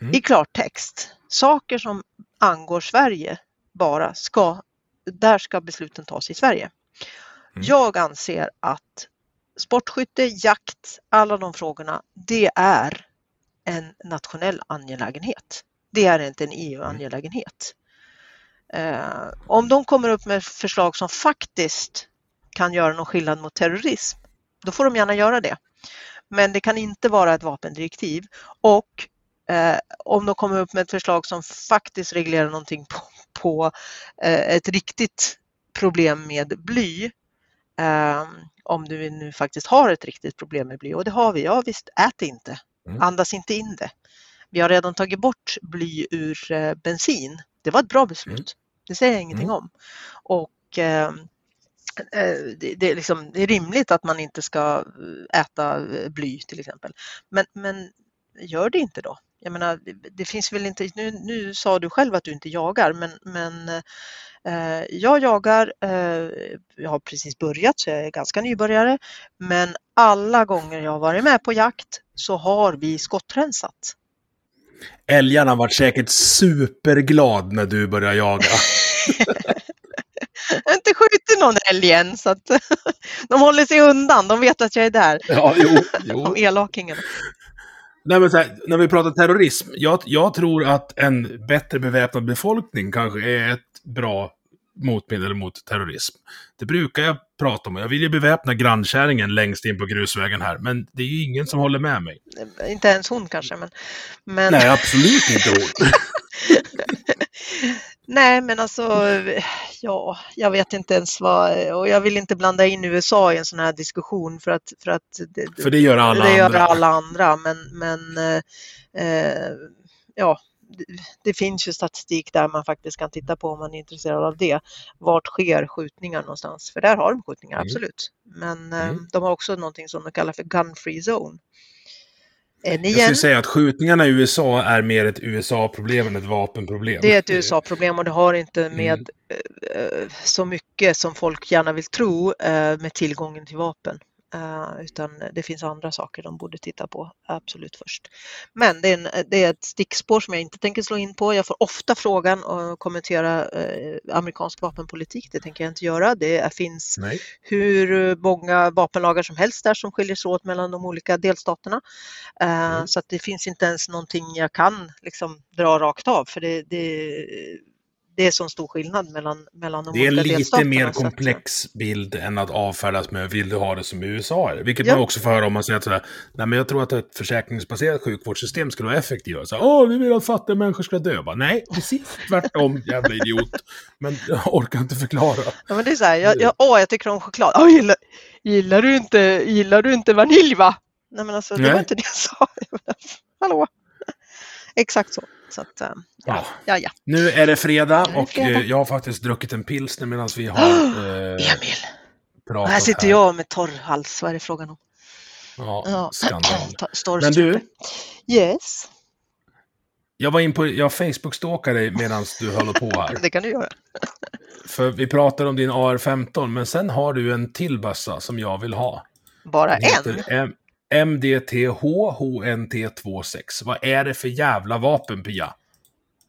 Mm. I klartext, saker som angår Sverige bara ska, där ska besluten tas i Sverige. Mm. Jag anser att sportskytte, jakt, alla de frågorna, det är en nationell angelägenhet. Det är inte en EU-angelägenhet. Eh, om de kommer upp med förslag som faktiskt kan göra någon skillnad mot terrorism, då får de gärna göra det. Men det kan inte vara ett vapendirektiv och eh, om de kommer upp med ett förslag som faktiskt reglerar någonting på, på eh, ett riktigt problem med bly, eh, om du nu faktiskt har ett riktigt problem med bly, och det har vi, ja visst, ät inte, mm. andas inte in det. Vi har redan tagit bort bly ur eh, bensin. Det var ett bra beslut. Mm. Det säger jag ingenting mm. om. Och eh, Eh, det, det, är liksom, det är rimligt att man inte ska äta bly till exempel. Men, men gör det inte då. Jag menar, det finns väl inte, nu, nu sa du själv att du inte jagar, men, men eh, jag jagar, eh, jag har precis börjat så jag är ganska nybörjare, men alla gånger jag har varit med på jakt så har vi skottrensat. Älgarna var säkert superglad när du började jaga. <laughs> Jag <laughs> har inte skjutit någon älg än så att <laughs> de håller sig undan. De vet att jag är där. Ja, jo, <laughs> jo. De elakingarna. Nej, men här, när vi pratar terrorism, jag, jag, tror att en bättre beväpnad befolkning kanske är ett bra motmedel mot terrorism. Det brukar jag prata om. Jag vill ju beväpna grannkärringen längst in på grusvägen här, men det är ju ingen som håller med mig. Inte ens hon kanske, men... men... Nej, absolut inte hon. <laughs> Nej, men alltså, ja, jag vet inte ens vad, och jag vill inte blanda in USA i en sån här diskussion för att... För, att det, för det gör alla det andra. Gör alla andra men, men eh, ja, det finns ju statistik där man faktiskt kan titta på om man är intresserad av det. Vart sker skjutningar någonstans? För där har de skjutningar, Mm. absolut. Men eh, Mm. de har också någonting som de kallar för gun free zone. Än Jag igen, skulle säga att skjutningarna i USA är mer ett USA-problem än ett vapenproblem. det är ett USA-problem och det har inte Mm. med eh, så mycket som folk gärna vill tro eh, med tillgången till vapen. Eh, utan det finns andra saker de borde titta på absolut först. Men det är, en, det är ett stickspår som jag inte tänker slå in på. Jag får ofta frågan och kommentera eh, amerikansk vapenpolitik. Det tänker jag inte göra. Det finns Nej. hur många vapenlagar som helst där som skiljer sig åt mellan de olika delstaterna. Eh, Mm. Så att det finns inte ens någonting jag kan liksom dra rakt av för det, det, det är så stor skillnad mellan, mellan de Det är en olika lite delstaterna. mer att- komplex bild än att avfärdas med vill du ha det som i USA? är det?" Vilket Ja. man också får höra om man säger att sådär, nej men jag tror att ett försäkringsbaserat sjukvårdssystem skulle vara effektivare. Så, Åh, vi vill att fattiga människor ska dö. Bara, nej, precis tvärtom, <laughs> jävla idiot. Men jag orkar inte förklara. Ja, men det är så här, jag, jag, åh, jag tycker om choklad. Åh, gillar, gillar, du inte, gillar du inte vanilj va? Nej men alltså, det Nej. var inte det jag sa. <laughs> Hallå? Exakt så. Så att, eh, ja, ja, ja. Nu är det fredag och eh, fredag. jag har faktiskt druckit en pilsner medan vi har oh, <gasps> eh, Emil. pratat här. sitter jag med torr hals, vad är det frågan om? Ja, skandal. <clears throat> Men du? Yes? Jag var in på, jag Facebook-stalkade dig medan du höll på här. <laughs> det kan du göra. För vi pratade om din AR-15, men sen har du en till bössa som jag vill ha. Bara en? MDTH-HNT26. Vad är det för jävla vapen, Pia?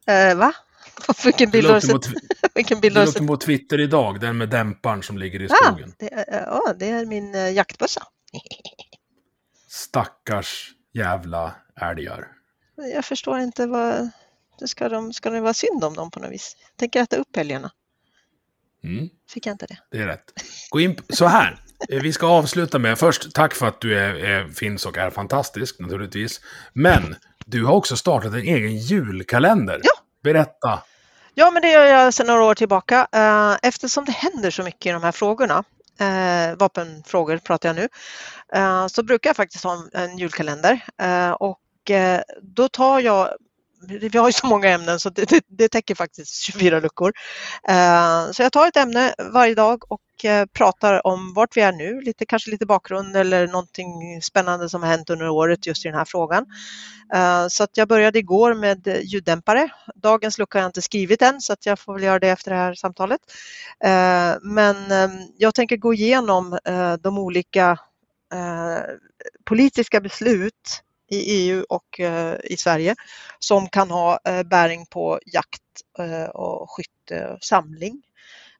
Eh, va? <laughs> Vilken bild har du sett? <laughs> Vilken bild har du på Twitter idag, den med dämparen som ligger i ah, skogen. Eh, ja, ah, det, ah, det är min uh, jaktbössa. <laughs> Stackars jävla älgar. Jag förstår inte vad... Ska, de, ska det vara synd om dem på något vis? Jag tänker äta upp älgarna. Mm. Fick jag inte det? Det är rätt. Gå in så här. Eh, Vi ska avsluta med, först tack för att du är, är, finns och är fantastisk naturligtvis. Men du har också startat en egen julkalender. Ja. Berätta. Ja, men det gör jag sedan några år tillbaka. Eh, Eftersom det händer så mycket i de här frågorna, eh, vapenfrågor pratar jag nu, så brukar jag faktiskt ha en, en julkalender. Och då tar jag vi har ju så många ämnen så det, det, det täcker faktiskt 24 luckor. Eh, Så jag tar ett ämne varje dag och eh, pratar om vart vi är nu, lite, kanske lite bakgrund eller någonting spännande som har hänt under året just i den här frågan. Eh, Så att jag började igår med ljuddämpare. Dagens lucka har jag inte skrivit än så att jag får väl göra det efter det här samtalet. Eh, men eh, jag tänker gå igenom eh, de olika politiska beslut i EU och eh, i Sverige som kan ha eh, bäring på jakt eh, och skytte och samling.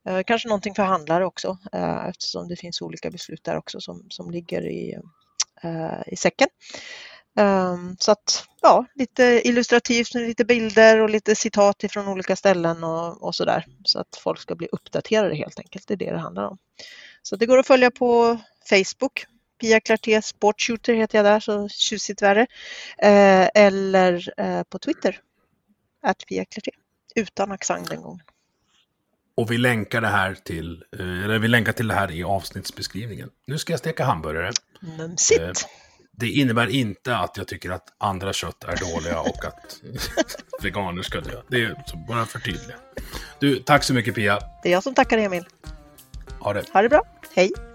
Eh, Kanske någonting för handlare också eh, eftersom det finns olika beslut där också som, som ligger i, eh, i säcken. Ehm, så att ja, lite illustrativt med lite bilder och lite citat ifrån olika ställen och, och sådär. Så att folk ska bli uppdaterade helt enkelt, det är det det handlar om. Så det går att följa på Facebook. Pia Clarté Sportshooter heter jag där, så tjusigt värre. Eh, eller eh, på Twitter, att Pia Clarté. Utan accent den gången. Och vi länkar det här till, eh, eller vi länkar till det här i avsnittsbeskrivningen. Nu ska jag steka hamburgare. Mumsigt. Det innebär inte att jag tycker att andra kött är dåliga och att <laughs> veganer ska dö. Det är bara för tydliga. Du, tack så mycket Pia. Det är jag som tackar Emil. Ha det. Ha det bra. Hej!